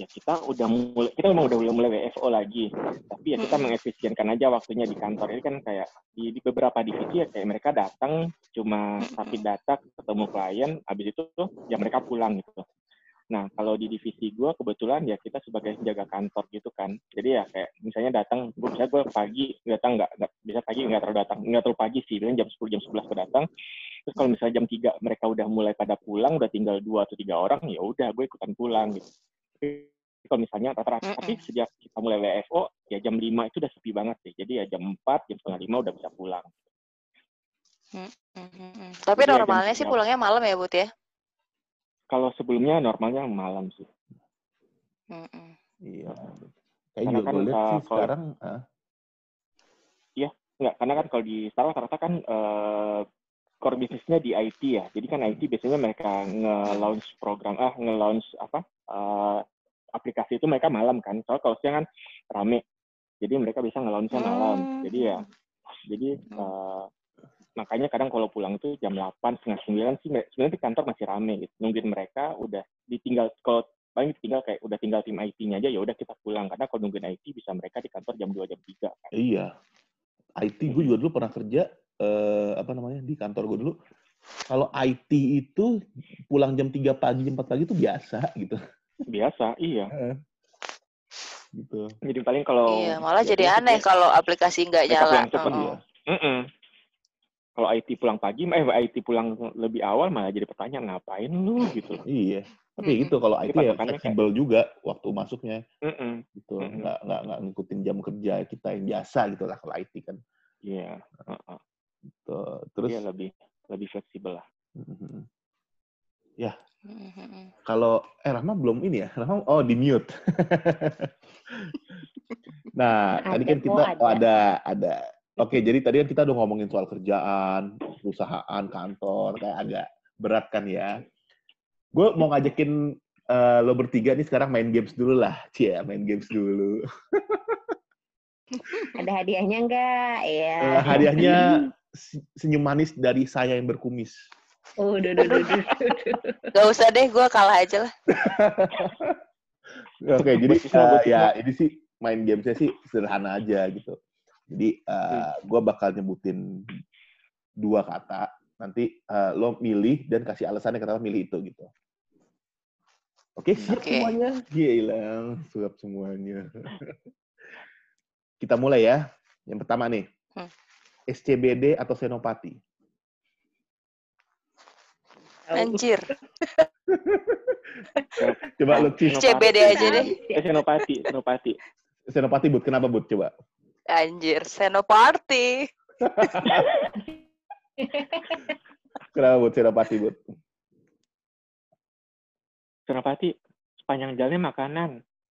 ya kita udah mulai kita memang udah mulai WFO lagi, tapi ya kita Mm-mm. mengefisienkan aja waktunya di kantor. Ini kan kayak di, di beberapa divisi ya kayak mereka datang cuma tapi data ketemu klien, habis itu tuh ya mereka pulang gitu. Nah, kalau di divisi gue kebetulan ya kita sebagai jaga kantor gitu kan. Jadi ya kayak misalnya datang, gue bisa gue pagi datang nggak nggak bisa pagi nggak terlalu datang, nggak terlalu pagi sih, biasanya jam 10 jam 11 gue datang. Terus kalau misalnya jam 3 mereka udah mulai pada pulang, udah tinggal dua atau tiga orang, ya udah gue ikutan pulang gitu. Tapi kalau misalnya rata-rata, tapi sejak kita mulai WFO, ya jam 5 itu udah sepi banget sih. Jadi ya jam 4, jam setengah 5 udah bisa pulang. Mm-mm. Tapi Jadi ya jam normalnya sih pulangnya malam ya, Bud ya? Kalau sebelumnya normalnya malam sih. Mm-mm. Iya. Kayak Karena juga kan, gue lihat uh, sih kalau- sekarang, ah, Enggak, karena kan kalau di startup rata-rata kan eh, core bisnisnya di IT ya. Jadi kan IT biasanya mereka nge-launch program, ah nge-launch apa eh, aplikasi itu mereka malam kan. Soalnya kalau siang kan rame. Jadi mereka bisa nge-launchnya malam. Hmm. Jadi ya, jadi eh, makanya kadang kalau pulang itu jam 8, setengah 9 sih sebenarnya di kantor masih rame gitu. Nungguin mereka udah ditinggal kalau paling ditinggal kayak udah tinggal tim IT-nya aja ya udah kita pulang karena kalau nungguin IT bisa mereka di kantor jam 2 jam 3 kan. iya. IT gue juga dulu pernah kerja, eh, apa namanya, di kantor gue dulu. Kalau IT itu pulang jam 3 pagi, jam 4 pagi itu biasa gitu. Biasa, iya. gitu. Jadi paling kalau Iya, malah ya, jadi aneh kalau aplikasi nggak nyala. cepet Mm-mm. ya. Mm-mm. Kalau IT pulang pagi, eh IT pulang lebih awal malah jadi pertanyaan ngapain lu gitu. Iya. Tapi Mm-mm. gitu kalau IT ya patokannya kayak- fleksibel juga waktu masuknya Mm-mm. gitu. Mm-mm. Nggak, nggak, nggak ngikutin jam kerja kita yang biasa gitu lah kalau IT kan. Iya, uh-uh. Gitu. Terus Iya lebih lebih fleksibel lah. Mhm. Mm-mm. kalau eh Rahma belum ini ya. Rahma oh di mute. *laughs* nah, tadi kan kita oh ada ada. Oke, jadi tadi kan kita udah ngomongin soal kerjaan, perusahaan, kantor, kayak agak berat kan ya. Gue mau ngajakin eh, lo bertiga nih sekarang main games dulu lah. Cie, main games dulu. *laughs* Ada hadiahnya enggak? Iya. Eh, hadiahnya se- senyum manis dari saya yang berkumis. Oh, duh, duh, duh, duh, duh, duh. Gak usah deh, gue kalah aja lah. *laughs* Oke, jadi Buat siswa, buat eh, ya ini sih main gamesnya sih sederhana aja gitu. Jadi Hmm. gue bakal nyebutin dua kata. nanti uh, lo milih dan kasih alasannya kenapa milih itu gitu. Oke, siap Oke. semuanya? Gila, siap semuanya. Kita mulai ya. Yang pertama nih. Hmm. SCBD atau senopati? Anjir. *laughs* Coba lo Cis. CBD aja deh. Eh, Senopati, Senopati. Senopati, Bud. Kenapa, Bud? Coba. Anjir, Senoparty. Kenapa, Bud? Senopati, Bud. Senopati, sepanjang jalannya makanan.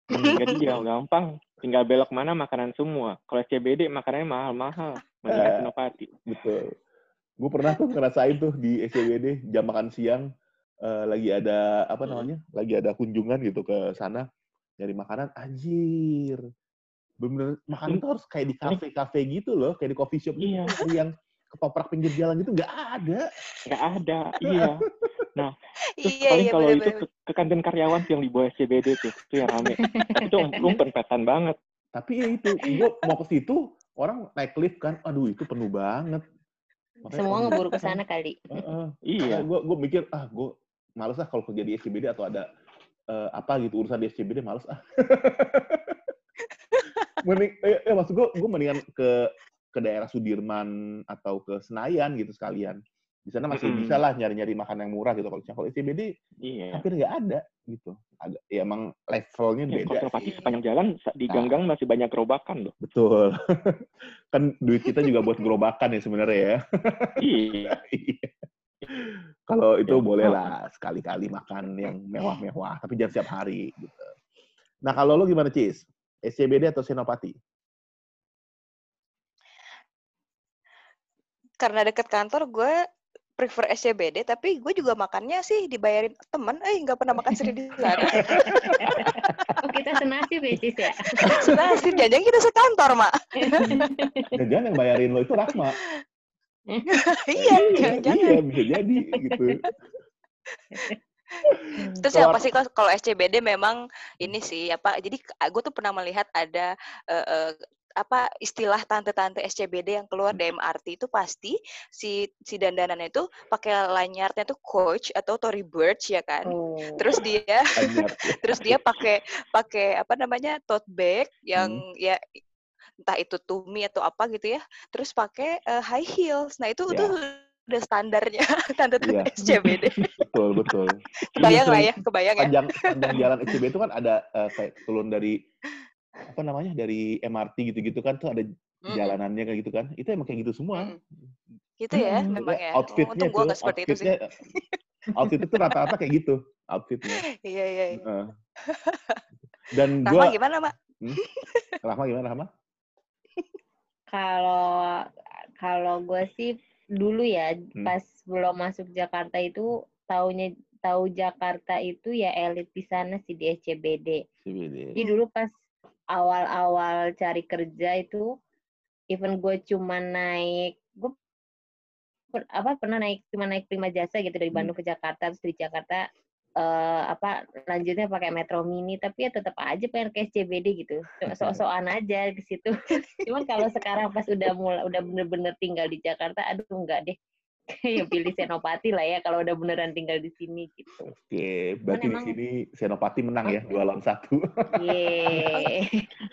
Jadi *laughs* gampang. Tinggal belok mana makanan semua. Kalau SCBD makanannya mahal-mahal. Mendingan Eh. Senopati. Betul. Gue pernah tuh ngerasain tuh di SCBD jam makan siang eh, lagi ada apa Hmm. namanya? Lagi ada kunjungan gitu ke sana nyari makanan. Anjir. Bener makanan tuh harus kayak di kafe-kafe gitu loh, kayak di coffee shop gitu. Iya. Nyari yang ketoprak pinggir jalan gitu nggak ada. Nggak ada. Iya. *laughs* Terus Iya, paling iya kalau itu ke, ke kantin karyawan yang di bawah SCBD tuh. Itu yang rame. Tapi itu *laughs* umpen-umpetan banget. Tapi ya itu, gue mau ke situ orang naik lift kan, aduh itu penuh banget. Makanya Semua kalau- ngeburu ke sana kali. Heeh. Iya. gue gue mikir ah gue males ah kalau kerja di SCBD atau ada eh, apa gitu urusan di SCBD males ah *laughs* mending eh, eh, maksud gue gue mendingan ke ke daerah Sudirman atau ke Senayan gitu sekalian di sana masih Mm-mm. bisa lah nyari-nyari makan yang murah gitu kalau kalau SCBD Iya. hampir nggak ada gitu agak ya emang levelnya Ya, beda sih. sepanjang jalan di gang-gang masih banyak gerobakan loh. betul *laughs* kan duit kita juga buat gerobakan ya sebenarnya ya *laughs* Iya. Iya. Kalau itu Ya, boleh lah *laughs* sekali-kali makan yang mewah-mewah, tapi jangan setiap hari gitu. Nah kalau lo gimana Cis? SCBD atau Senopati? Karena deket kantor gue prefer SCBD, tapi gue juga makannya sih dibayarin temen, eh nggak pernah makan sendiri di sana. *laughs* *laughs* Oh, kita senasib ya, Cis ya? Senasib, jangan kita sekantor, Mak. *laughs* Jangan yang bayarin lo itu Rahma. iya, jangan-jangan. Iya, bisa jadi gitu. Terus Kalau- yang pasti kalau kalau SCBD memang ini sih apa jadi gue tuh pernah melihat ada eh, eh, apa istilah tante-tante SCBD yang keluar di MRT itu pasti si si dandanannya itu pakai lanyardnya tuh Coach atau Tory Burch ya kan. Oh. Terus dia *laughs* *laughs* terus dia pakai pakai apa namanya tote bag yang Hmm. ya entah itu tumi atau apa gitu ya. Terus pakai eh, high heels. Nah, itu Ya. tuh udah standarnya *laughs* tante-tante Iya. *laughs* SCBD. betul betul. *laughs* Kebayang lah Justru ya, kebayang ya. Panjang panjang jalan SCBD itu kan ada eh, kayak turun dari apa namanya dari MRT gitu-gitu kan tuh ada Mm-mm. jalanannya kayak gitu kan. Itu emang kayak gitu semua. Mm. Gitu ya, Mm-mm. memang ya. Outfitnya Untung gua tuh, nggak seperti itu sih. outfitnya, outfit itu rata-rata kayak gitu outfitnya. Iya, iya. iya. Heeh. Dan Rahma gua gimana, Mak? Rahma gimana Rahma? Kalau kalau gue sih dulu ya Hmm. pas belum masuk Jakarta itu taunya tahu Jakarta itu ya elit di sana sih di SCBD. CBD. Jadi dulu pas awal-awal cari kerja itu even gue cuma naik gue per- apa pernah naik cuma naik prima jasa gitu dari Hmm. Bandung ke Jakarta terus di Jakarta eh, apa lanjutnya pakai metro mini tapi ya tetap aja pengen ke SCBD gitu *laughs* sok-sokan aja di situ *laughs* cuman kalau sekarang pas udah mulai udah bener-bener tinggal di Jakarta aduh enggak deh *laughs* ya pilih Senopati lah ya kalau udah beneran tinggal di sini gitu Oke, berarti di sini Senopati menang ya dua lawan satu. Yeay.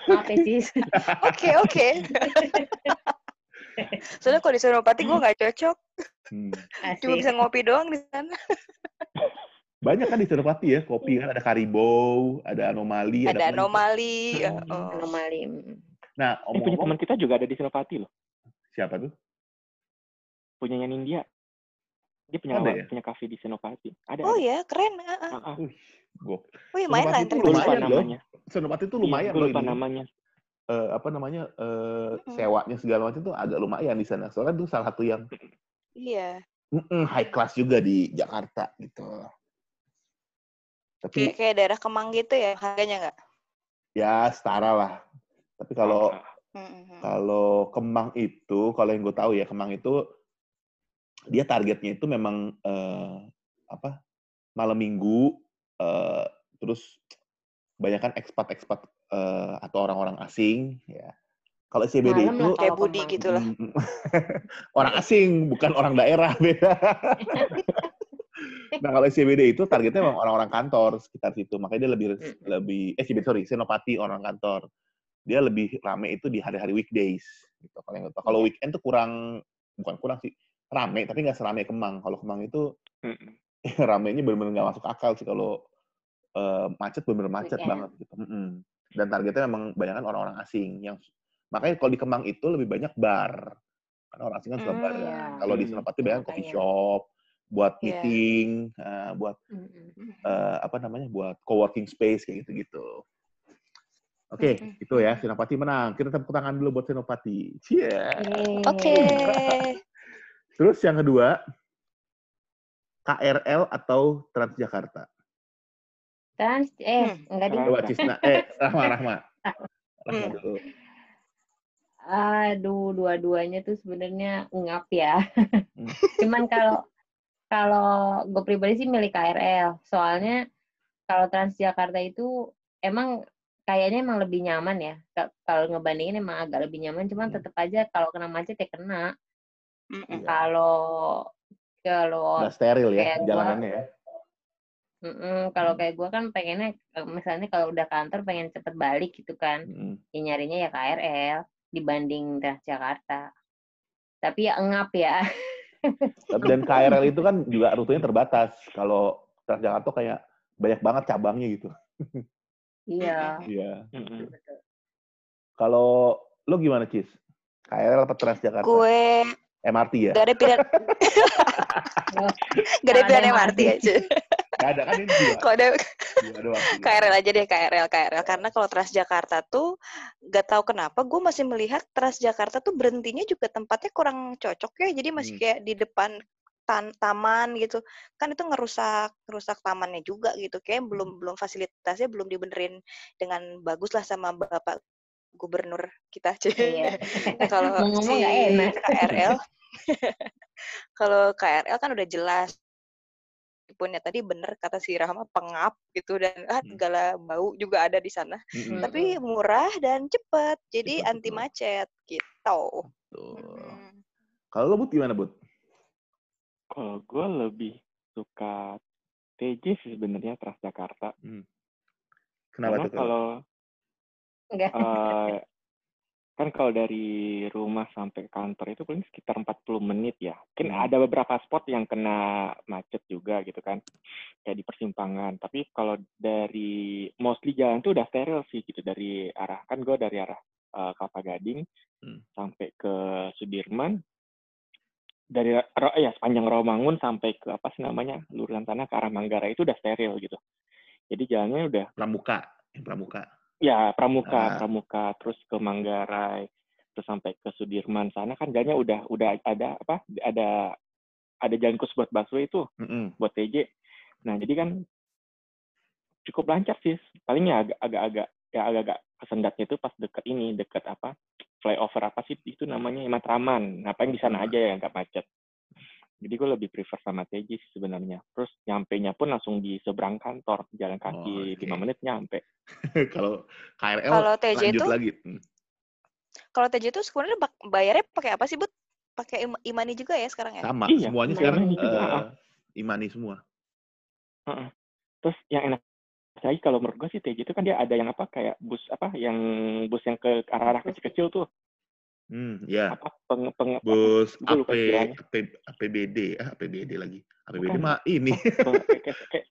maaf ya sis Oke, oke. Soalnya kalau di Senopati gue nggak cocok. Hmm. Cuma bisa ngopi doang di sana. Banyak kan di Senopati ya, kopi kan ada Karibou, ada Anomali, Ada lagi? anomali. Hmm. oh. anomali mm. Nah, Eh, punya teman kita juga ada di Senopati loh. siapa tuh? Punyanya Nindya. Dia punya Ada ya? punya kafe di Senopati. Ada. Oh ada. ya, keren. ah, ah. Ah, ah. Wih, gok. Oh iya, main lah tuh lupa lumayan loh. namanya. Senopati tuh Iya, lumayan gue loh lupa ini. namanya. Eh, apa namanya? eh, Mm-mm. sewanya segala macam tuh agak lumayan di sana. Soalnya itu salah satu yang Iya. mm-mm, high class juga di Jakarta gitu. Tapi Kayak, kayak daerah Kemang gitu ya harganya nggak? ya setara lah. Tapi kalau. Mm-mm. Kalau Kemang itu, kalau yang gue tahu ya Kemang itu dia targetnya itu memang eh, apa malam minggu, eh, terus banyak kan ekspat-ekspat eh, atau orang-orang asing ya Kalau SCBD Malam itu Kayak kalau Budi kemang. gitu lah. Mm, *laughs* orang asing, bukan orang daerah *laughs* beda. *laughs* nah kalau SCBD itu targetnya memang orang-orang kantor sekitar situ, makanya dia lebih lebih eh SCBD sorry, Senopati orang kantor. Dia lebih rame itu di hari-hari weekdays. Gitu. Kalau yang- kalau Iya. weekend tuh kurang bukan kurang sih, rame tapi nggak serame Kemang. Kalau Kemang itu *laughs* ramenya benar-benar nggak masuk akal sih kalau eh, macet benar-benar macet Weekend. banget gitu. Mm-mm. Dan targetnya memang banyak orang-orang asing yang makanya kalau di Kemang itu lebih banyak bar. Karena orang asing kan suka bar. Hmm. ya. Iya. Kalau di. Senopati banyak coffee Makanya. shop, buat Iya. meeting, eh, buat Mm-mm. eh, apa namanya, buat co-working space kayak gitu-gitu. Oke, Mm-mm. itu ya Senopati menang. Kita tepuk tangan dulu buat Senopati. Cie. Yeay. Oke. *laughs* Terus yang kedua, KRL atau Transjakarta. Trans, eh, Hmm. enggak ding. Coba Cisna, eh Rahma, Rahma. *laughs* Rahma dulu. Aduh, dua-duanya tuh sebenarnya ngap ya. Hmm. *laughs* Cuman kalau kalau gue pribadi sih milih KRL. Soalnya kalau Transjakarta itu emang kayaknya emang lebih nyaman ya. Ka- Kalau ngebandingin emang agak lebih nyaman. Cuman Hmm. tetap aja kalau kena macet ya kena. Iya. Kalau kalau Nggak steril ya jalanannya ya. mm-mm, kalau kayak gue kan pengennya misalnya kalau udah kantor pengen cepet balik gitu kan. Mm. ya nyarinya ya KRL dibanding Transjakarta. Tapi ya engap ya. *laughs* Tapi *laughs* Dan KRL itu kan juga rutenya terbatas. Kalau Transjakarta kayak banyak banget cabangnya gitu. Iya. Iya. Kalau lo gimana, Cis? KRL atau Transjakarta? Gue MRT ya? gak ada pilihan. *laughs* Gak ada pilihan MRT. Aja. Nggak ada kan ini dua. Kalau ada Dua doang. KRL aja deh KRL KRL karena kalau Transjakarta tuh gak tahu kenapa gue masih melihat Transjakarta tuh berhentinya juga tempatnya kurang cocok ya jadi masih Hmm. kayak di depan tan taman gitu kan itu ngerusak ngerusak tamannya juga gitu kayak belum belum fasilitasnya belum dibenerin dengan bagus lah sama bapak gubernur kita Iya. *laughs* kalau Mau ngomong si nggak enak. KRL *laughs* kalau KRL kan udah jelas punya tadi bener kata si Rahma pengap gitu dan ah Hmm. segala bau juga ada di sana. Hmm. tapi murah dan cepet jadi Cepet, anti macet gitu Tuh. Mm. Kalau lo, Bud, gimana, Bud? Kalau gue lebih suka TJ sih sebenarnya Transjakarta. Kenapa Karena tuh? Kalau... Enggak. eh, kan kalau dari rumah sampai kantor itu paling sekitar 40 menit ya. Mungkin Hmm. ada beberapa spot yang kena macet juga gitu kan. Kayak di persimpangan. Tapi kalau dari mostly jalan tuh udah steril sih gitu dari arah kan gue dari arah eh, Kelapa Gading Hmm. sampai ke Sudirman. Dari ya sepanjang Rawamangun sampai ke apa sih namanya lurusan sana ke arah Manggarai itu udah steril gitu. Jadi jalannya udah Pramuka. Yang Pramuka. Ya, Pramuka, Ah. Pramuka, terus ke Manggarai, terus sampai ke Sudirman sana kan jalannya udah udah ada apa? Ada ada jalan khusus buat busway itu Mm-mm. buat TJ. Nah, jadi kan cukup lancar sih. Palingnya agak agak-agak ya agak-agak kesendatnya itu pas deket ini, deket apa? Flyover apa sih itu namanya Matraman. Nah, paling di sana aja ya nggak macet. Jadi gue lebih prefer sama TJ sih sebenarnya. Terus nyampe-nya pun langsung di seberang kantor, jalan Oh, kaki oke. 5 menit nyampe. *laughs* Kalau KRL Kalau TJ lanjut tuh- lagi. Hmm. kalau TJ itu sebenarnya bayarnya pakai apa sih bud pakai im- imani juga ya sekarang ya Sama, Iya, semuanya Imani sekarang juga. eh, imani semua. Heeh. Terus yang enak lagi kalau menurut gue sih TJ itu kan dia ada yang apa kayak bus apa yang bus yang ke arah-arah kecil-kecil tuh Hmm, ya. apa peng, peng, apa, Bus AP. AP, APBD, ah APBD lagi. APBD Bukan. mah ini. peng- *laughs* kayak,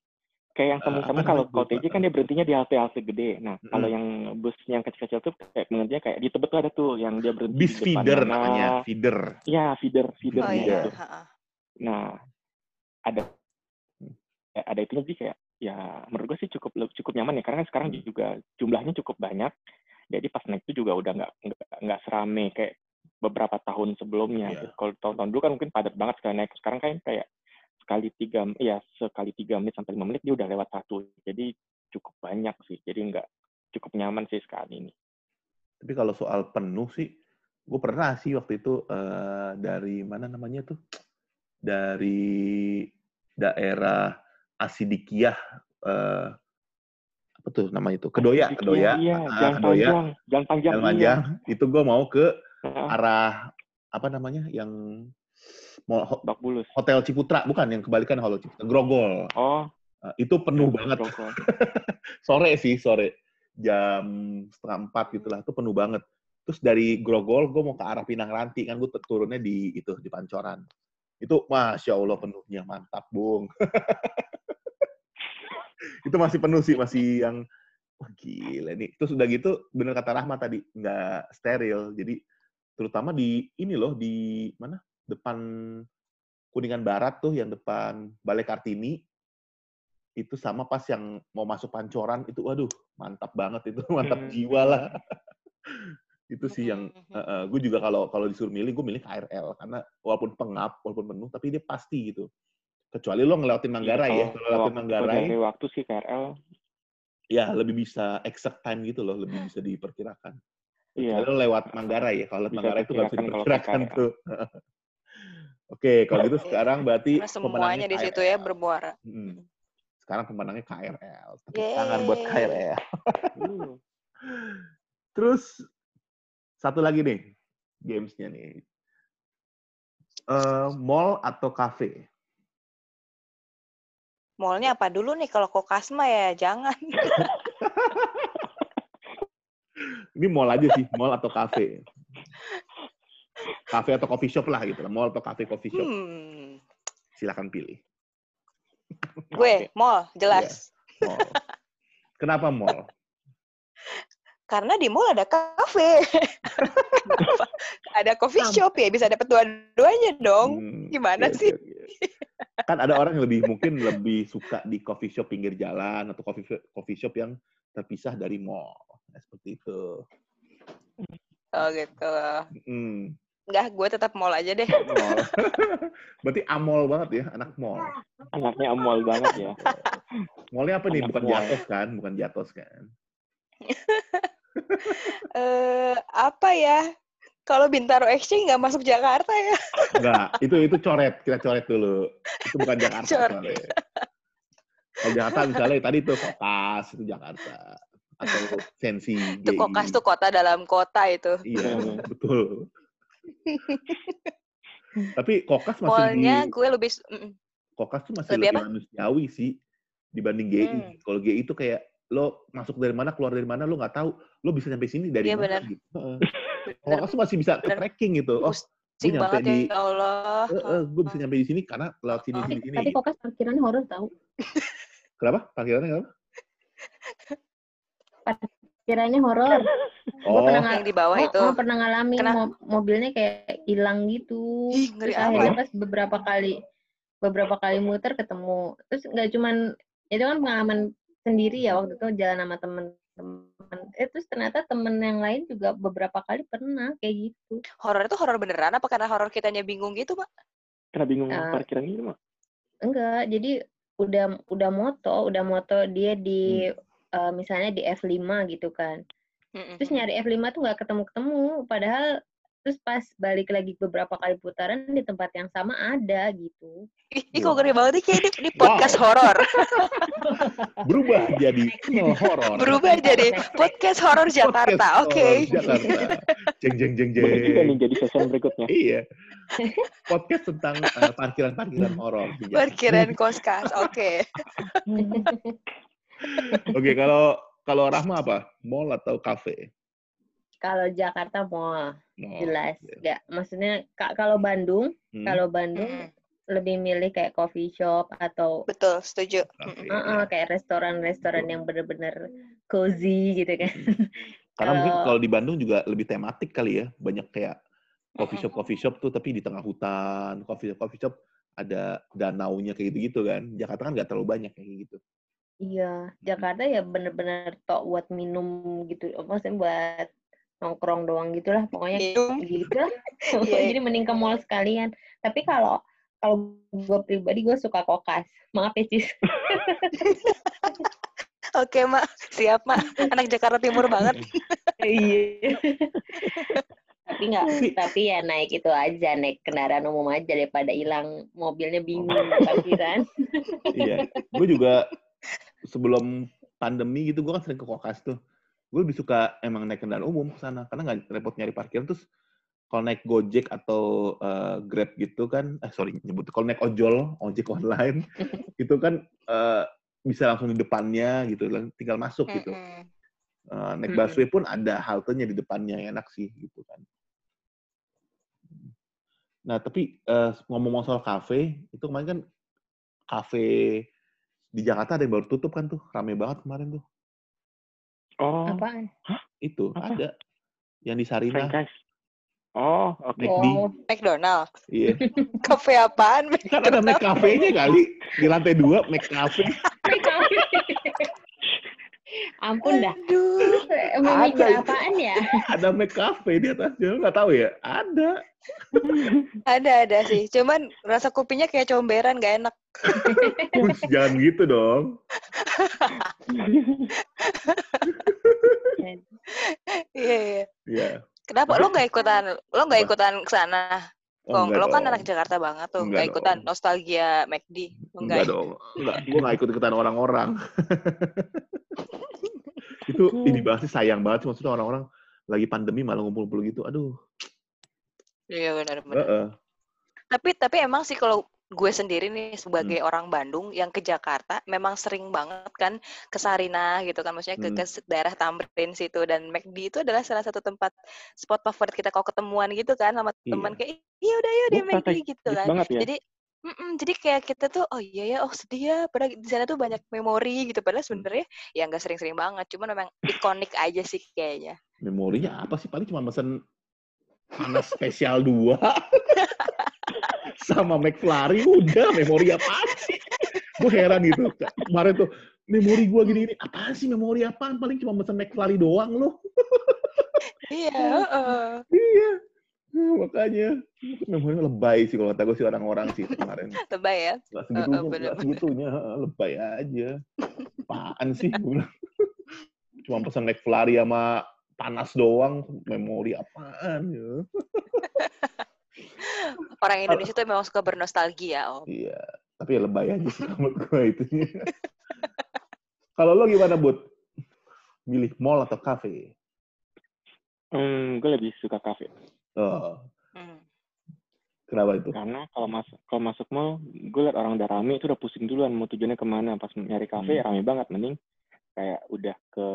kayak, yang temen-temen apa kalau namanya? kalau Gua TJ lupa. kan dia berhentinya di halte-halte gede. Nah kalau Mm-mm. yang bus yang kecil-kecil tuh kayak pengertiannya kayak di Tebet tuh ada tuh yang dia berhenti Bis di depan feeder mana. namanya, feeder. Ya feeder feeder oh iya gitu. ha-ha. Nah ada ada itunya jadi kayak ya menurut gue sih cukup cukup nyaman ya karena kan sekarang Hmm. juga jumlahnya cukup banyak jadi pas naik itu juga udah nggak nggak serame kayak beberapa tahun sebelumnya Iya. kalau tahun-tahun dulu kan mungkin padat banget sekali naik. Sekarang kan kayak sekali tiga ya sekali tiga menit sampai lima menit dia udah lewat satu. Jadi cukup banyak sih. Jadi nggak cukup nyaman sih sekali ini. Tapi kalau soal penuh sih, gue pernah sih waktu itu eh, dari mana namanya tuh? Dari daerah Asidikiyah, eh, apa tuh namanya itu? Kedoya, Iya, kedoya. Iya, Ah, jalan kedoya, panjang, jalan panjang. jalan iya. panjang. Itu gue mau ke arah apa namanya yang mau ho- Bak Bulus. hotel Ciputra bukan yang kebalikan hotel Ciputra Grogol Oh, Nah, itu penuh banget Grogol. *laughs* sore sih sore jam setengah empat gitulah itu penuh banget terus dari Grogol gue mau ke arah Pinang Ranti kan gue turunnya di itu di Pancoran itu masya Allah penuhnya mantap bung *laughs* itu masih penuh sih masih yang wah gila nih. Terus udah gitu bener kata Rahma tadi nggak steril. Jadi terutama di ini loh di mana? Depan Kuningan Barat tuh yang depan Balai Kartini. Itu sama pas yang mau masuk pancoran itu waduh mantap banget itu *laughs* mantap Hmm. jiwa lah. Itu sih yang Mhm. gue juga kalau kalau disuruh milih gue milih KRL karena walaupun pengap walaupun penuh tapi dia pasti gitu kecuali lo ngelewatin Manggarai ya Iya, kalau ngelewatin Manggarai Dari waktu sih KRL. ya lebih bisa exact time gitu loh lebih bisa diperkirakan Iya. Kalau lewat Manggarai ya, kalau lewat Manggarai itu nggak bisa diperkirakan tuh. *laughs* Oke, kalau gitu sekarang berarti Karena semuanya di situ ya bermuara. Hmm. Sekarang pemenangnya KRL. Tepuk tangan buat KRL. Hmm. *laughs* Terus satu lagi nih gamesnya nih. Eh, mall atau cafe? Mallnya apa dulu nih kalau kokasma ya jangan. *laughs* Ini mall aja sih, mall atau cafe. Cafe atau coffee shop lah gitu. Mall atau cafe coffee shop. Hmm. Silakan pilih. Gue *laughs* mall jelas. Mall. Kenapa mall? Karena di mall ada kafe. *laughs* Ada coffee shop ya bisa dapat dua-duanya dong. Hmm, Gimana oke, sih? oke, oke. Kan ada orang yang lebih mungkin lebih suka di coffee shop pinggir jalan atau coffee shop, coffee shop yang terpisah dari mall. Nah, seperti itu. Oh gitu. Hmm, Enggak, gue tetap mall aja deh. *laughs* mall. Berarti amol banget ya, anak mall. Anaknya amol banget ya. Mallnya apa nih? Bukan mall. Jatos kan? Bukan Jatos kan? *laughs* Eh apa ya? Kalau Bintaro Exchange nggak masuk Jakarta ya? Enggak, itu itu coret. Kita coret dulu. Itu bukan *laughs* Jakarta. Coret. Kalau Jakarta misalnya tadi tuh Kokas itu Jakarta atau Sensi. Itu GI. Kokas tuh kota dalam kota itu. Iya, betul. Tapi Kokas masih Mallnya lebih, gue lebih Kokas tuh masih lebih lebih, manusiawi sih dibanding GI. Hmm. Kalau GI itu kayak lo masuk dari mana keluar dari mana lo nggak tahu lo bisa sampai sini dari Iya, mana benar. gitu. Heeh. *laughs* Kalau bener. Tuh masih bisa ke Bener. tracking gitu. Oh, pusing nyampe banget di- ya Allah. gue bisa nyampe di sini karena lewat sini Tapi, sini sini. tapi kokas parkirannya horor tahu. Kenapa? Parkirannya kenapa? Parkirannya horor. *laughs* Gua Oh, pernah ngal- Yang di bawah oh, itu. oh, pernah ngalamin Kenapa? mo- mobilnya kayak hilang gitu. Ih, ngeri Terus akhirnya amat. pas beberapa kali beberapa kali muter ketemu. Terus nggak cuman itu kan pengalaman sendiri ya waktu itu jalan sama temen-temen. Eh, terus ternyata temen yang lain juga beberapa kali pernah kayak gitu. Horor itu horor beneran apa karena horor kitanya bingung gitu, Mak? Karena bingung Eh, parkiran gitu, Mak. Enggak, jadi udah udah moto, udah moto dia di eh, misalnya di F5 gitu kan. Mm-mm. Terus nyari F5 tuh nggak ketemu-ketemu, padahal terus pas balik lagi beberapa kali putaran di tempat yang sama ada gitu. Ih, kok ngeri banget nih kayak ini, ini podcast Wow. horor. *laughs* berubah jadi horor. Berubah jadi podcast horor Jakarta. Oke. horor Jakarta. Jeng jeng jeng jeng. Juga nih jadi season berikutnya. Iya. Podcast tentang eh, parkiran-parkiran *laughs* horor. Parkiran koskas. Oke. Oke, kalau kalau Rahma apa? Mall atau cafe? Kalau Jakarta mau Mall. jelas, nggak. Maksudnya ka- kalau Bandung, Hmm, kalau Bandung Mm, lebih milih kayak coffee shop atau Betul, setuju. Mm-mm. uh-uh, kayak restoran-restoran yang bener-bener cozy gitu kan. Karena mungkin Kalau- kalau di Bandung juga lebih tematik kali ya, banyak kayak coffee shop coffee shop tuh tapi di tengah hutan, coffee shop coffee shop ada danaunya kayak gitu-gitu kan. Jakarta kan nggak terlalu banyak kayak gitu. Iya, Jakarta ya bener-bener tok buat minum gitu, maksudnya buat nongkrong doang gitulah, pokoknya Minum. gitu lah. *laughs* Iya. *laughs* Jadi mending ke mall sekalian. Tapi kalau kalau gue pribadi gue suka kokas. Maaf ya Cis. *laughs* Oke, Mak. Siap, Mak. Anak Jakarta Timur banget. Iya. tapi nggak, Tapi- tapi ya naik itu aja, naik kendaraan umum aja daripada hilang mobilnya bingung di parkiran. iya. Gue juga sebelum pandemi gitu, gue kan sering ke kokas tuh. Gue lebih suka emang naik kendaraan umum ke sana karena nggak repot nyari parkir. Terus kalau naik Gojek atau eh, Grab gitu kan, eh sorry nyebut, kalau naik ojol, ojek online, *laughs* itu kan eh, bisa langsung di depannya gitu, tinggal masuk gitu. Eh, naik busway pun ada haltenya di depannya, enak sih gitu kan. Nah, tapi eh, ngomong-ngomong soal kafe, itu kemarin kan kafe di Jakarta ada yang baru tutup kan tuh, rame banget kemarin tuh. Oh, Apaan? Itu Apa? ada yang di Sarinah, franchise. Oh, oke. McD. Oh, McDonald. Iya. *laughs* Kafe apaan? Kan ada Mac Cafe-nya kali di lantai dua Mac Cafe. Ampun dah. Aduh. Emang Ada mikir apaan ya? *laughs* Ada Mac Cafe di atasnya, nggak tahu ya? Ada. *laughs* Ada ada sih. Cuman rasa kopinya kayak comberan gak enak. *laughs* Jangan gitu dong. Iya iya. Iya. Kenapa lo nggak ikutan? Lo nggak ikutan ke sana? Oh, Kong, lo kan anak Jakarta banget tuh. Enggak Nggak ikutan dong. nostalgia McD. Enggak Enggak. dong. Enggak, gue nggak ikut-ikutan orang-orang. Itu ini bahasnya sayang banget sih maksudnya orang-orang lagi pandemi malah ngumpul-ngumpul gitu. Aduh. Iya benar benar. Heeh. Tapi tapi emang sih kalau gue sendiri nih sebagai orang Bandung yang ke Jakarta memang sering banget kan ke Sarinah gitu kan maksudnya ke, Hmm. ke daerah Tamrin situ dan McD itu adalah salah satu tempat spot favorit kita kalau ketemuan gitu kan sama teman Iya. kayak iya udah yuk di McD gitu kan. banget ya. Jadi mm-mm, jadi kayak kita tuh oh iya ya oh sedih ya padahal di sana tuh banyak memori gitu padahal sebenarnya ya nggak sering-sering banget cuman memang ikonik aja sih kayaknya. Memorinya apa sih? Paling cuma mesen panas spesial dua *laughs* sama McFlurry udah memori apa sih? Gue heran gitu. Kemarin tuh memori gue gini-gini. Apaan sih memori apaan? Paling cuma mesen McFlurry doang loh. Iya. *laughs* Iya. Hmm, makanya memorinya lebay sih kalau kata gue sih orang-orang sih kemarin. *laughs* Lebay ya. Nggak segitunya, bener, nggak segitunya, heeh, lebay aja. Apaan sih? *laughs* Cuma pesan McFlurry sama panas doang, memori apaan ya? *laughs* Orang Indonesia tuh memang suka bernostalgia, Om. Iya, tapi ya lebay aja sih menurut gue itu. Kalau lo gimana, Bud? Milih mall atau kafe? Hmm, gue lebih suka kafe. Oh, Hmm. kenapa itu? Karena kalau masuk kalau masuk mall, gue liat orang udah rame itu udah pusing duluan mau tujuannya ke mana. Pas nyari kafe Hmm. rame banget, mending kayak udah ke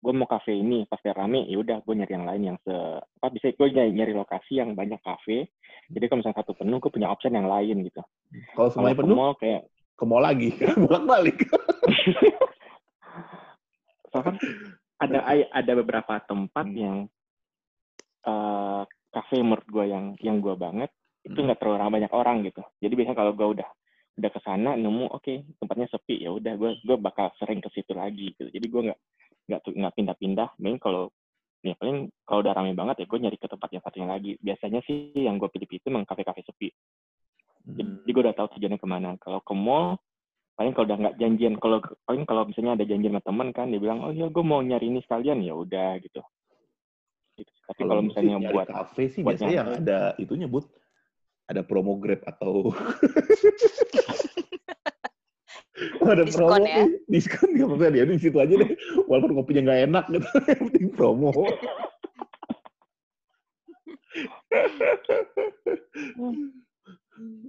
gue mau kafe ini pas udah rame ya udah gue nyari yang lain yang se apa bisa gue nyari, nyari lokasi yang banyak kafe jadi kalau misalnya satu penuh gue punya option yang lain gitu Kalau semuanya ke penuh, mall kayak ke mall lagi, *laughs* bolak-balik. soalnya kan *laughs* ada ada beberapa tempat Hmm. yang eh kafe menurut gue yang yang gue banget itu Hmm. nggak terlalu ramai banyak orang gitu. Jadi biasanya kalau gue udah udah ke sana nemu oke tempatnya sepi ya udah gue gue bakal sering ke situ lagi gitu. Jadi gue nggak nggak tuh nggak pindah-pindah. Main kalau ya paling kalau udah ramai banget ya gue nyari ke tempat yang satunya lagi. Biasanya sih yang gue pilih itu memang kafe-kafe sepi. Hmm. jadi gue udah tahu tujuannya ke mana kalau ke mall paling kalau udah nggak janjian kalau paling kalau misalnya ada janjian sama temen kan dia bilang oh iya gue mau nyari ini sekalian. Ya udah gitu Gitu. tapi kalau misalnya nyari buat kafe sih buat biasanya yang ada itunya, Bud. Ada promo Grab atau Oh, *laughs* ada Diskon promo ya? nih. Diskon nggak apa-apa dia di situ aja deh. *laughs* Walaupun kopinya nggak enak gitu, *laughs* yang penting promo.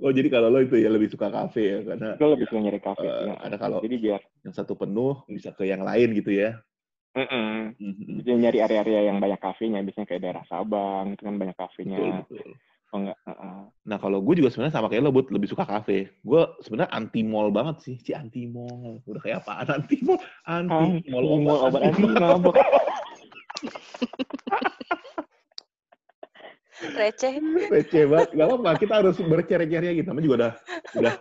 oh jadi kalau lo itu ya lebih suka kafe ya karena gue lebih suka nyari kafe sih, ya. ada kalau- jadi biar yang satu penuh bisa ke yang lain gitu ya. Mm-mm. Mhm. Jadi nyari area-area yang banyak kafenya biasanya kayak daerah Sabang itu kan banyak kafenya betul. oh enggak uh-uh. Nah kalau gue juga sebenarnya sama kayak lo, Bud, lebih suka kafe. Gue sebenarnya anti mall banget sih, si anti mall. Udah kayak apaan anti mall? Anti mall Anti-mall, obat, obat anti mabuk. Receh. receh banget. Gak apa-apa, kita harus bercerai-cerai gitu. Namanya juga udah udah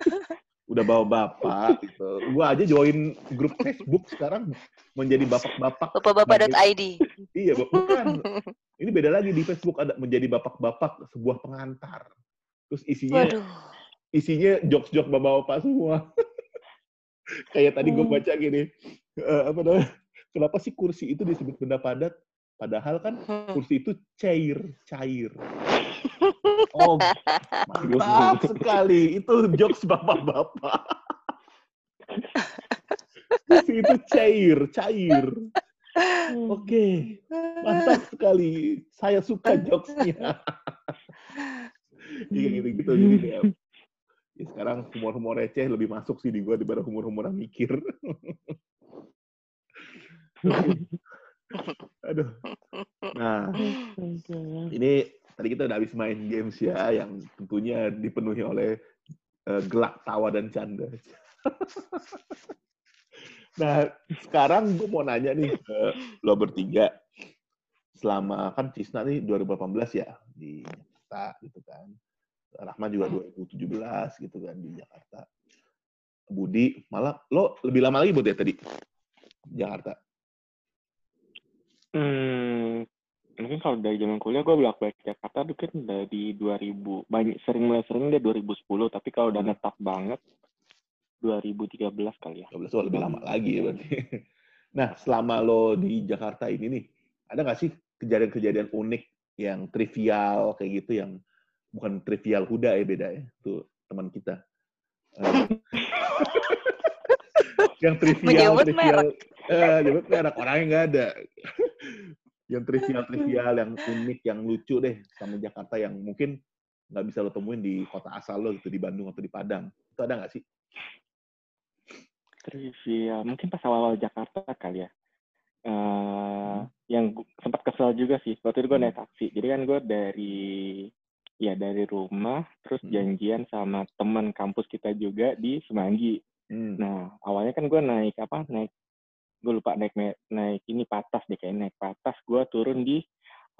udah bawa bapak gitu. Gue aja join grup Facebook sekarang menjadi bapak-bapak. Bapak-bapak.id. Iya, bu- bukan. Ini beda lagi di Facebook ada menjadi bapak-bapak sebuah pengantar. Terus isinya Waduh. isinya jokes-jokes bapak-bapak semua. *laughs* Kayak tadi gue Hmm. baca gini, eh, apa namanya? Kenapa sih kursi itu disebut benda padat? Padahal kan Hmm. kursi itu cair, cair. Oh, mantap *laughs* sekali. Itu jokes bapak-bapak. Itu cair, cair. Oke, mantap sekali. Saya suka jokesnya. *laughs* Iya gitu-gitu. Jadi kayak, ya sekarang humor-humor receh lebih masuk sih di gue daripada humor-humor yang mikir. *laughs* Aduh. Nah, ini tadi kita udah habis main games ya, yang tentunya dipenuhi oleh eh, gelak tawa dan canda. *laughs* nah, sekarang gue mau nanya nih ke lo bertiga. Selama kan Cisna nih 2018 ya di Jakarta gitu kan. Rahman juga 2017 gitu kan di Jakarta. Budi malah lo lebih lama lagi Bud ya tadi Jakarta. Hmm, mungkin kalau dari zaman kuliah gue bolak balik Jakarta tuh kan dari 2000 banyak sering mulai sering dia 2010 tapi kalau udah netap banget 2013 kali ya 12 oh, lebih lama lagi ya berarti. *laughs* Nah, selama lo di Jakarta ini nih, ada nggak sih kejadian-kejadian unik yang trivial kayak gitu yang bukan trivial Huda ya beda ya, tuh teman kita. Eh, *laughs* yang trivial, Menyebut trivial, eh, nyebut merek orangnya nggak ada. *laughs* yang trivial, trivial, yang unik, yang lucu deh sama Jakarta yang mungkin nggak bisa lo temuin di kota asal lo gitu di Bandung atau di Padang. Itu ada nggak sih? trivia mungkin pas awal-awal Jakarta kali ya Eh yang sempat kesel juga sih waktu itu gue naik taksi jadi kan gue dari ya dari rumah terus Hmm. janjian sama teman kampus kita juga di Semanggi Hmm. Nah, awalnya kan gue naik apa? Naik, gue lupa naik naik ini patas deh kayak naik patas. Gue turun di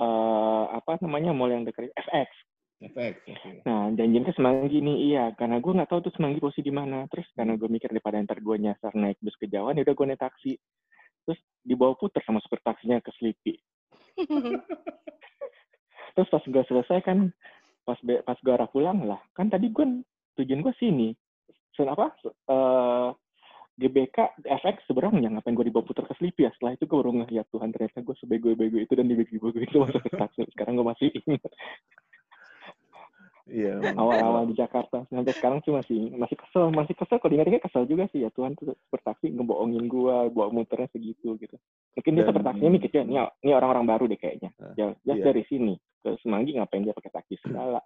eh apa namanya mall yang dekat FX. Oke. Nah, janjian ke Semanggi nih, iya. Karena gue nggak tahu tuh Semanggi posisi di mana. Terus karena gue mikir daripada ntar gue nyasar naik bus ke Jawa, ya udah gue naik taksi. Terus dibawa puter sama supir taksinya ke Sleepy. *laughs* Terus pas gue selesai kan, pas pas gue arah pulang lah, kan tadi gue tujuan gue sini. Sen apa? Eh GBK FX seberangnya ngapain gue dibawa puter ke Sleepy ya? Setelah itu gue baru ngeliat Tuhan ternyata gue sebego-bego itu dan dibego-bego itu masuk ke taksi sekarang gue masih ingat. Iya. awal-awal di Jakarta. Sampai sekarang sih masih masih kesel masih kesel. Kalau diingat-ingat kesel juga sih. Ya Tuhan tuh bertaksi ngebohongin gua bawa muternya segitu gitu. Mungkin dia sepertaksinya mikir "Ya, ini orang-orang baru deh kayaknya. Ah, ya iya. dari sini. Ke Semanggi ngapain dia pakai taksi segala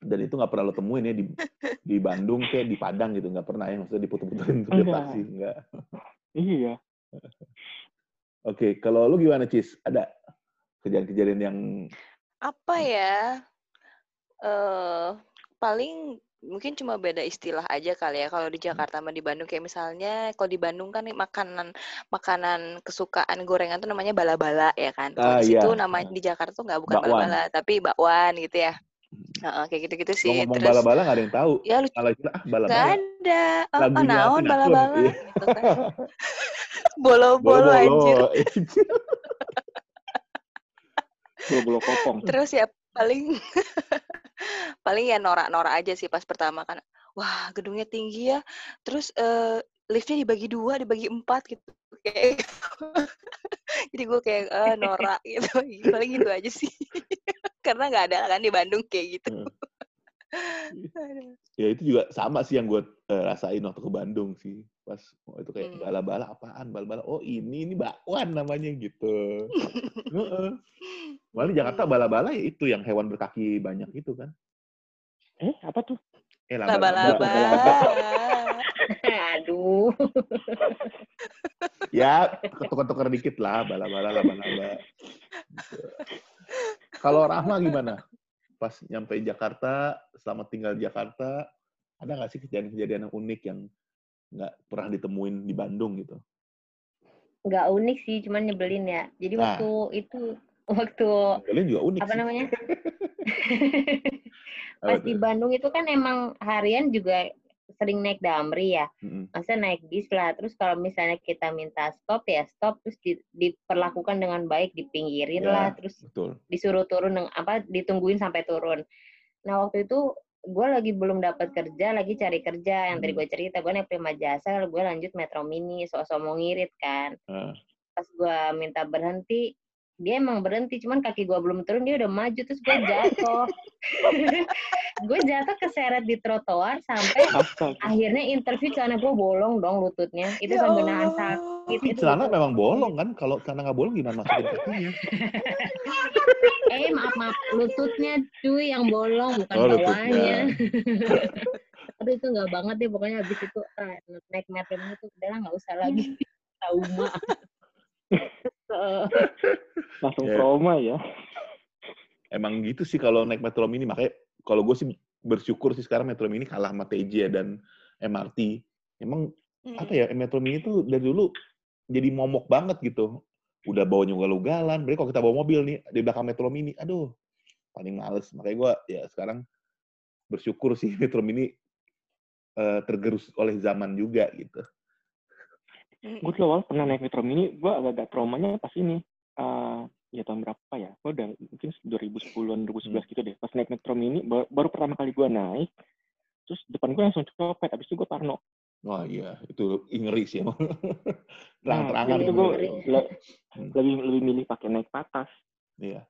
Dan itu nggak pernah lo temuin ya di *laughs* di Bandung kayak di Padang gitu nggak pernah ya maksudnya diputer-puterin Enggak. taksi nggak. iya *laughs* Oke, kalau lu gimana Cis? Ada kejadian-kejadian yang Apa ya? eh paling mungkin cuma beda istilah aja kali ya kalau di Jakarta sama di Bandung kayak misalnya kalau di Bandung kan makanan makanan kesukaan gorengan tuh namanya bala-bala ya kan. Kalau Ah, di situ iya. namanya di Jakarta tuh nggak bukan Bakwan. bala-bala tapi bakwan gitu ya. Heeh, kayak gitu-gitu lo sih. ngomong Terus bala-bala nggak ada yang tahu. ya lucu Kalau istilah ah bala-bala. ada. Oh, Lagunya naon bala-bala iya. gitu kan. *laughs* Bolo-bolo anjir. *laughs* bolo-bolo kopong Terus ya paling *laughs* paling ya norak-norak aja sih pas pertama kan. Wah, gedungnya tinggi ya. Terus eh, liftnya dibagi dua, dibagi empat gitu. Kayak Jadi gue kayak eh, norak gitu. Paling gitu aja sih. Karena nggak ada kan di Bandung kayak gitu. Aduh. Ya itu juga sama sih yang gue eh, rasain waktu ke Bandung sih. Pas oh, itu kayak Hmm. bala-bala apaan? Bala-bala. Oh ini ini bakwan namanya gitu. Heeh. Malah di Jakarta Hmm. bala-bala ya itu yang hewan berkaki banyak itu kan. eh apa tuh Eh Laba-laba. Aduh. ya ketukar-tukar dikit lah bala-bala laba-laba Gitu. Kalau Rahma gimana pas nyampe Jakarta selama tinggal di Jakarta ada nggak sih kejadian-kejadian yang unik yang nggak pernah ditemuin di Bandung gitu Nggak unik sih, cuman nyebelin ya. Jadi Nah. waktu itu, waktu kalian juga unik apa sih. namanya? *laughs* Pas di? Bandung itu kan emang harian juga sering naik damri ya. Mm-mm. Masa naik bis lah. Terus kalau misalnya kita minta stop ya stop terus di- diperlakukan dengan baik, dipinggirin Ya. lah, terus betul disuruh turun apa ditungguin sampai turun. Nah waktu itu gue lagi belum dapat kerja, lagi cari kerja yang tadi Hmm. gue cerita gue naik prima jasa, gue lanjut metro mini, sosok mau ngirit kan. Ah. Pas gue minta berhenti, dia emang berhenti cuman kaki gue belum turun dia udah maju terus gue jatuh *laughs* gue jatuh keseret di trotoar sampai Astaga. akhirnya interview celana gue bolong dong lututnya itu Ya sampai nahan sakit Tapi itu celana lutut. memang bolong kan? Kalau celana nggak bolong gimana masukin kakinya? *laughs* eh maaf maaf lututnya cuy yang bolong bukan Oh, bawahnya *laughs* aduh itu nggak banget deh pokoknya habis itu ah, naik metro itu udahlah nggak usah lagi trauma Langsung Ya. trauma ya. Emang gitu sih kalau naik metro mini. Makanya kalau gue sih bersyukur sih sekarang metro mini kalah sama TJ dan MRT. Emang apa ya metro mini tuh dari dulu jadi momok banget gitu. Udah bawa ugal-ugalan. Berarti kalau kita bawa mobil nih di belakang metro mini, aduh paling males. Makanya gue ya sekarang bersyukur sih *laughs* metro mini eh, tergerus oleh zaman juga gitu. Mm-mm. Gue dulu awal pernah naik metro mini, gue agak-agak traumanya pas ini. eh ya tahun berapa ya? Gue udah mungkin 2010-an, 2011 gitu deh. Pas naik metro mini, baru, baru pertama kali gue naik, terus depan gue langsung copet. Abis itu gue parno. Wah iya, itu ngeri sih emang. *laughs* Nah, Terang-terangan itu itu gue le- Hmm. lebih lebih milih pakai naik patas. Iya.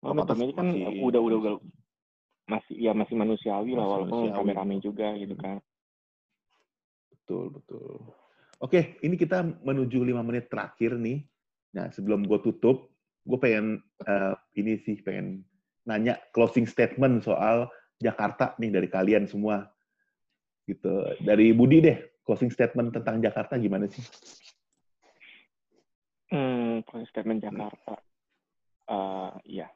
Oh, patas mini kan masih- udah udah udah masih ya masih manusiawi lah walaupun rame-rame juga gitu Hmm. kan. Betul, betul. Oke, ini kita menuju lima menit terakhir nih. Nah, sebelum gue tutup, gue pengen eh, ini sih pengen nanya closing statement soal Jakarta nih dari kalian semua. Gitu. Dari Budi deh, closing statement tentang Jakarta gimana sih? Hmm, kalau statement Jakarta, eh ya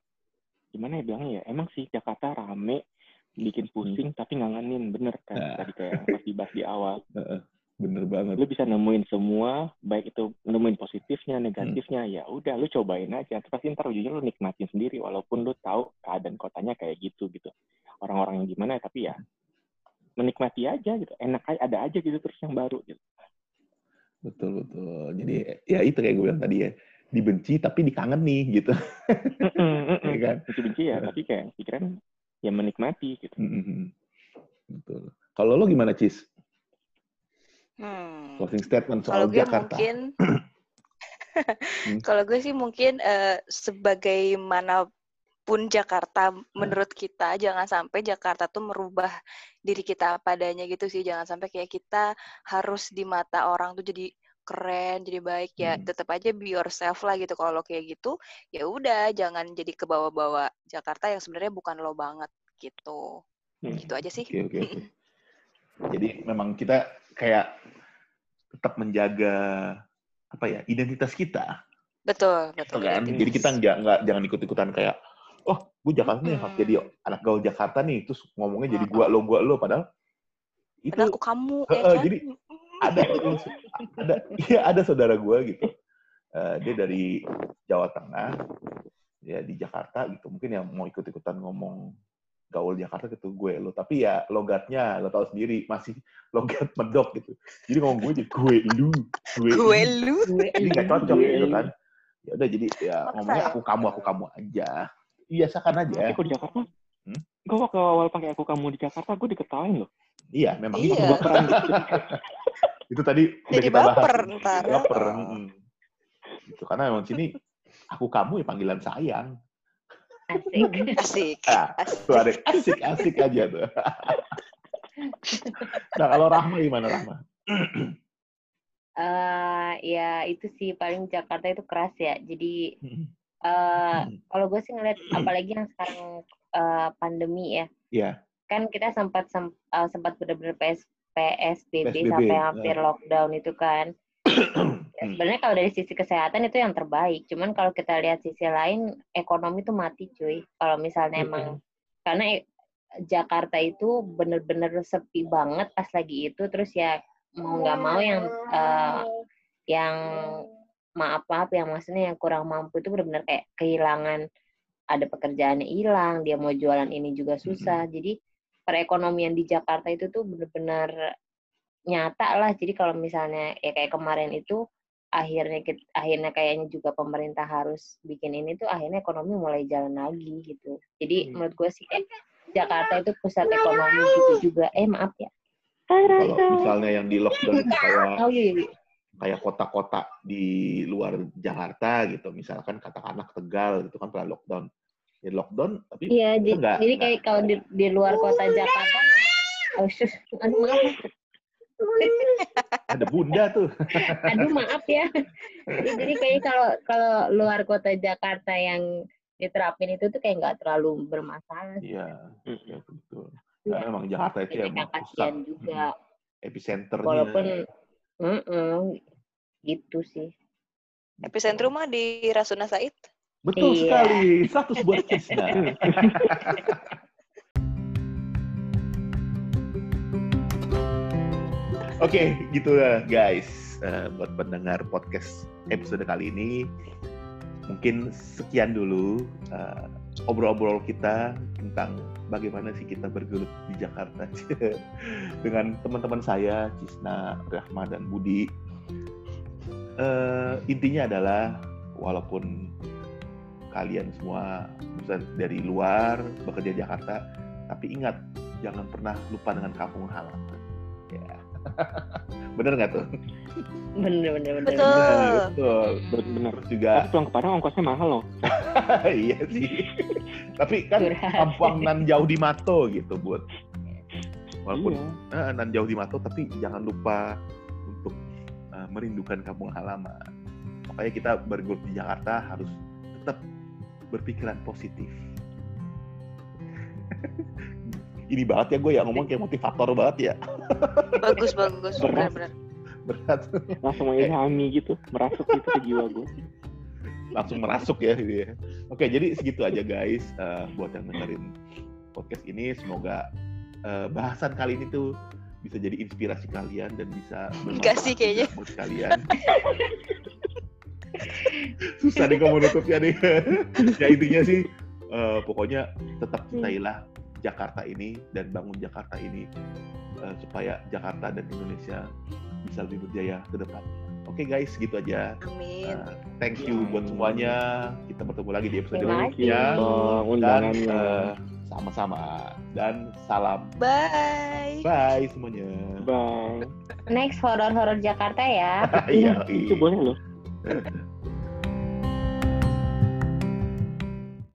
gimana ya bilangnya ya? Emang sih Jakarta rame, bikin pusing, tapi ngangenin bener kan Nah. tadi kayak yang pas dibahas di awal. Bener banget. Lu bisa nemuin semua, baik itu nemuin positifnya, negatifnya, ya udah lu cobain aja. Terus pasti ntar ujungnya lu nikmatin sendiri, walaupun lu tahu keadaan kotanya kayak gitu gitu. Orang-orang yang gimana, tapi ya menikmati aja gitu. Enak aja, ada aja gitu terus yang baru gitu. Betul, betul. Jadi ya itu kayak gue bilang tadi ya, dibenci tapi dikangen nih gitu. *laughs* Ya kan? Ya, tapi kayak pikiran ya menikmati gitu. Betul. Kalau lo gimana, Cis? Hmm. Closing statement Kalau soal gue Jakarta. mungkin, *clears throat* Hmm. kalau gue sih mungkin eh, sebagaimanapun Jakarta menurut kita jangan sampai Jakarta tuh merubah diri kita padanya gitu sih. Jangan sampai kayak kita harus di mata orang tuh jadi keren, jadi baik ya. Hmm. Tetap aja be yourself lah gitu. Kalau kayak gitu, ya udah jangan jadi kebawa-bawa Jakarta yang sebenarnya bukan lo banget gitu. Hmm. Gitu aja sih. Oke, oke, oke. *laughs* Jadi memang kita kayak tetap menjaga apa ya identitas kita, Betul, betul. kan? identitas. Jadi kita nggak nggak jangan ikut-ikutan kayak, oh, gue Jakarta nih harus Mm. jadi anak gaul Jakarta nih, terus ngomongnya jadi gua lo gua lo, padahal itu Padahal aku kamu, ya kan? jadi ada ada iya ada saudara gue gitu, Eh, dia dari Jawa Tengah, ya di Jakarta gitu, mungkin yang mau ikut-ikutan ngomong gaul Jakarta gitu gue lo tapi ya logatnya lo tau sendiri masih *laughs* logat medok gitu jadi ngomong gue jadi gue lu gue, Gue lu. jadi nggak cocok gitu kan ya udah jadi ya Maksa ngomongnya ya? aku kamu aku kamu aja biasakan aja Tapi kok di Jakarta, Hmm? gue waktu awal pakai aku kamu di Jakarta, gue diketawain loh. iya memang Iya. itu gitu. *laughs* itu tadi udah Jadi kita bahas baper ntar. baper Oh. mm. gitu karena memang sini aku kamu ya panggilan sayang asik *laughs* Asik. ah, Asik. tuh ada asik asik aja tuh *laughs* nah kalau Rahma gimana Rahma Eh, ya itu sih paling Jakarta itu keras ya jadi Hmm. kalau gue sih ngeliat apalagi yang sekarang eh, pandemi ya Iya. kan kita sempat sem- eh, sempat benar-benar PS, PSBB, PSBB, sampai hampir lockdown itu kan *coughs* Hmm. sebenarnya kalau dari sisi kesehatan itu yang terbaik. Cuman kalau kita lihat sisi lain ekonomi tuh mati cuy. Kalau misalnya emang karena Jakarta itu bener-bener sepi banget pas lagi itu. Terus ya mau nggak mau yang eh, yang maaf maaf yang maksudnya yang kurang mampu itu benar-benar kayak kehilangan ada pekerjaannya hilang dia mau jualan ini juga susah. Jadi perekonomian di Jakarta itu tuh benar-benar nyata lah. Jadi kalau misalnya ya kayak kemarin itu akhirnya akhirnya kayaknya juga pemerintah harus bikin ini tuh akhirnya ekonomi mulai jalan lagi gitu. Jadi Hmm. menurut gue sih kayak Jakarta itu pusat ekonomi gitu juga. Eh maaf ya. Kalau misalnya yang di lockdown itu kayak oh iya, iya. kayak kota-kota di luar Jakarta gitu, misalkan katakanlah Tegal gitu kan pernah lockdown. Ya lockdown, tapi Iya, jadi nggak- kayak kalau di, di luar kota Jakarta, oh, sus, aduh maaf, *laughs* ada bunda tuh. *laughs* aduh maaf ya. Jadi jadi kayak kalau kalau luar kota Jakarta yang diterapin itu tuh kayak nggak terlalu bermasalah. Iya, Mm-mm. ya, betul. Iya. Karena emang Jakarta itu Jadi emang yang pusat juga, epicenternya. walaupun, mm gitu sih. Epicentrum mah di Rasuna Said. Betul Iya. sekali, 100 buat Krisna. *laughs* Oke, gitu lah guys. Eh, buat pendengar podcast episode kali ini, mungkin sekian dulu eh, obrol-obrol kita tentang bagaimana sih kita bergelut di Jakarta *laughs* dengan teman-teman saya, Cisna, Rahma, dan Budi. Eh, intinya adalah walaupun kalian semua dari luar bekerja di Jakarta, tapi ingat jangan pernah lupa dengan kampung halaman. Bener nggak tuh? Bener bener bener. Betul. Bener, betul. Bener. Terus juga, Tapi pulang ke Padang ongkosnya mahal loh. *laughs* iya sih. tapi kan kampung nan jauh di Mato gitu, buat. Walaupun Iya. eh, nan jauh di Mato, tapi jangan lupa untuk eh, merindukan kampung halaman. Makanya kita bergelut di Jakarta harus tetap berpikiran positif. *laughs* Ini banget ya gue ya ngomong kayak motivator banget ya. Bagus, bagus. Berat. Benar-benar. Berat. Langsung mengilhami gitu. Merasuk gitu ke jiwa gue. Langsung merasuk ya. gitu ya. Oke, jadi segitu aja guys. Eh, buat yang dengerin podcast ini, semoga eh, bahasan kali ini tuh bisa jadi inspirasi kalian dan bisa Enggak sih bermanfaat kayaknya. buat kalian. Susah nih kamu nutupnya nih. ya intinya sih, eh, pokoknya tetap cintailah Jakarta ini dan bangun Jakarta ini eh, supaya Jakarta dan Indonesia bisa lebih berjaya ke depan. Oke guys, gitu aja. Amin. Uh, thank you buat semuanya. Kita bertemu lagi di episode berikutnya. Dan uh, sama-sama. Dan salam. Bye. Bye semuanya. Bye. Next horor-horor Jakarta ya. *laughs* Iya. Itu boleh loh. *laughs*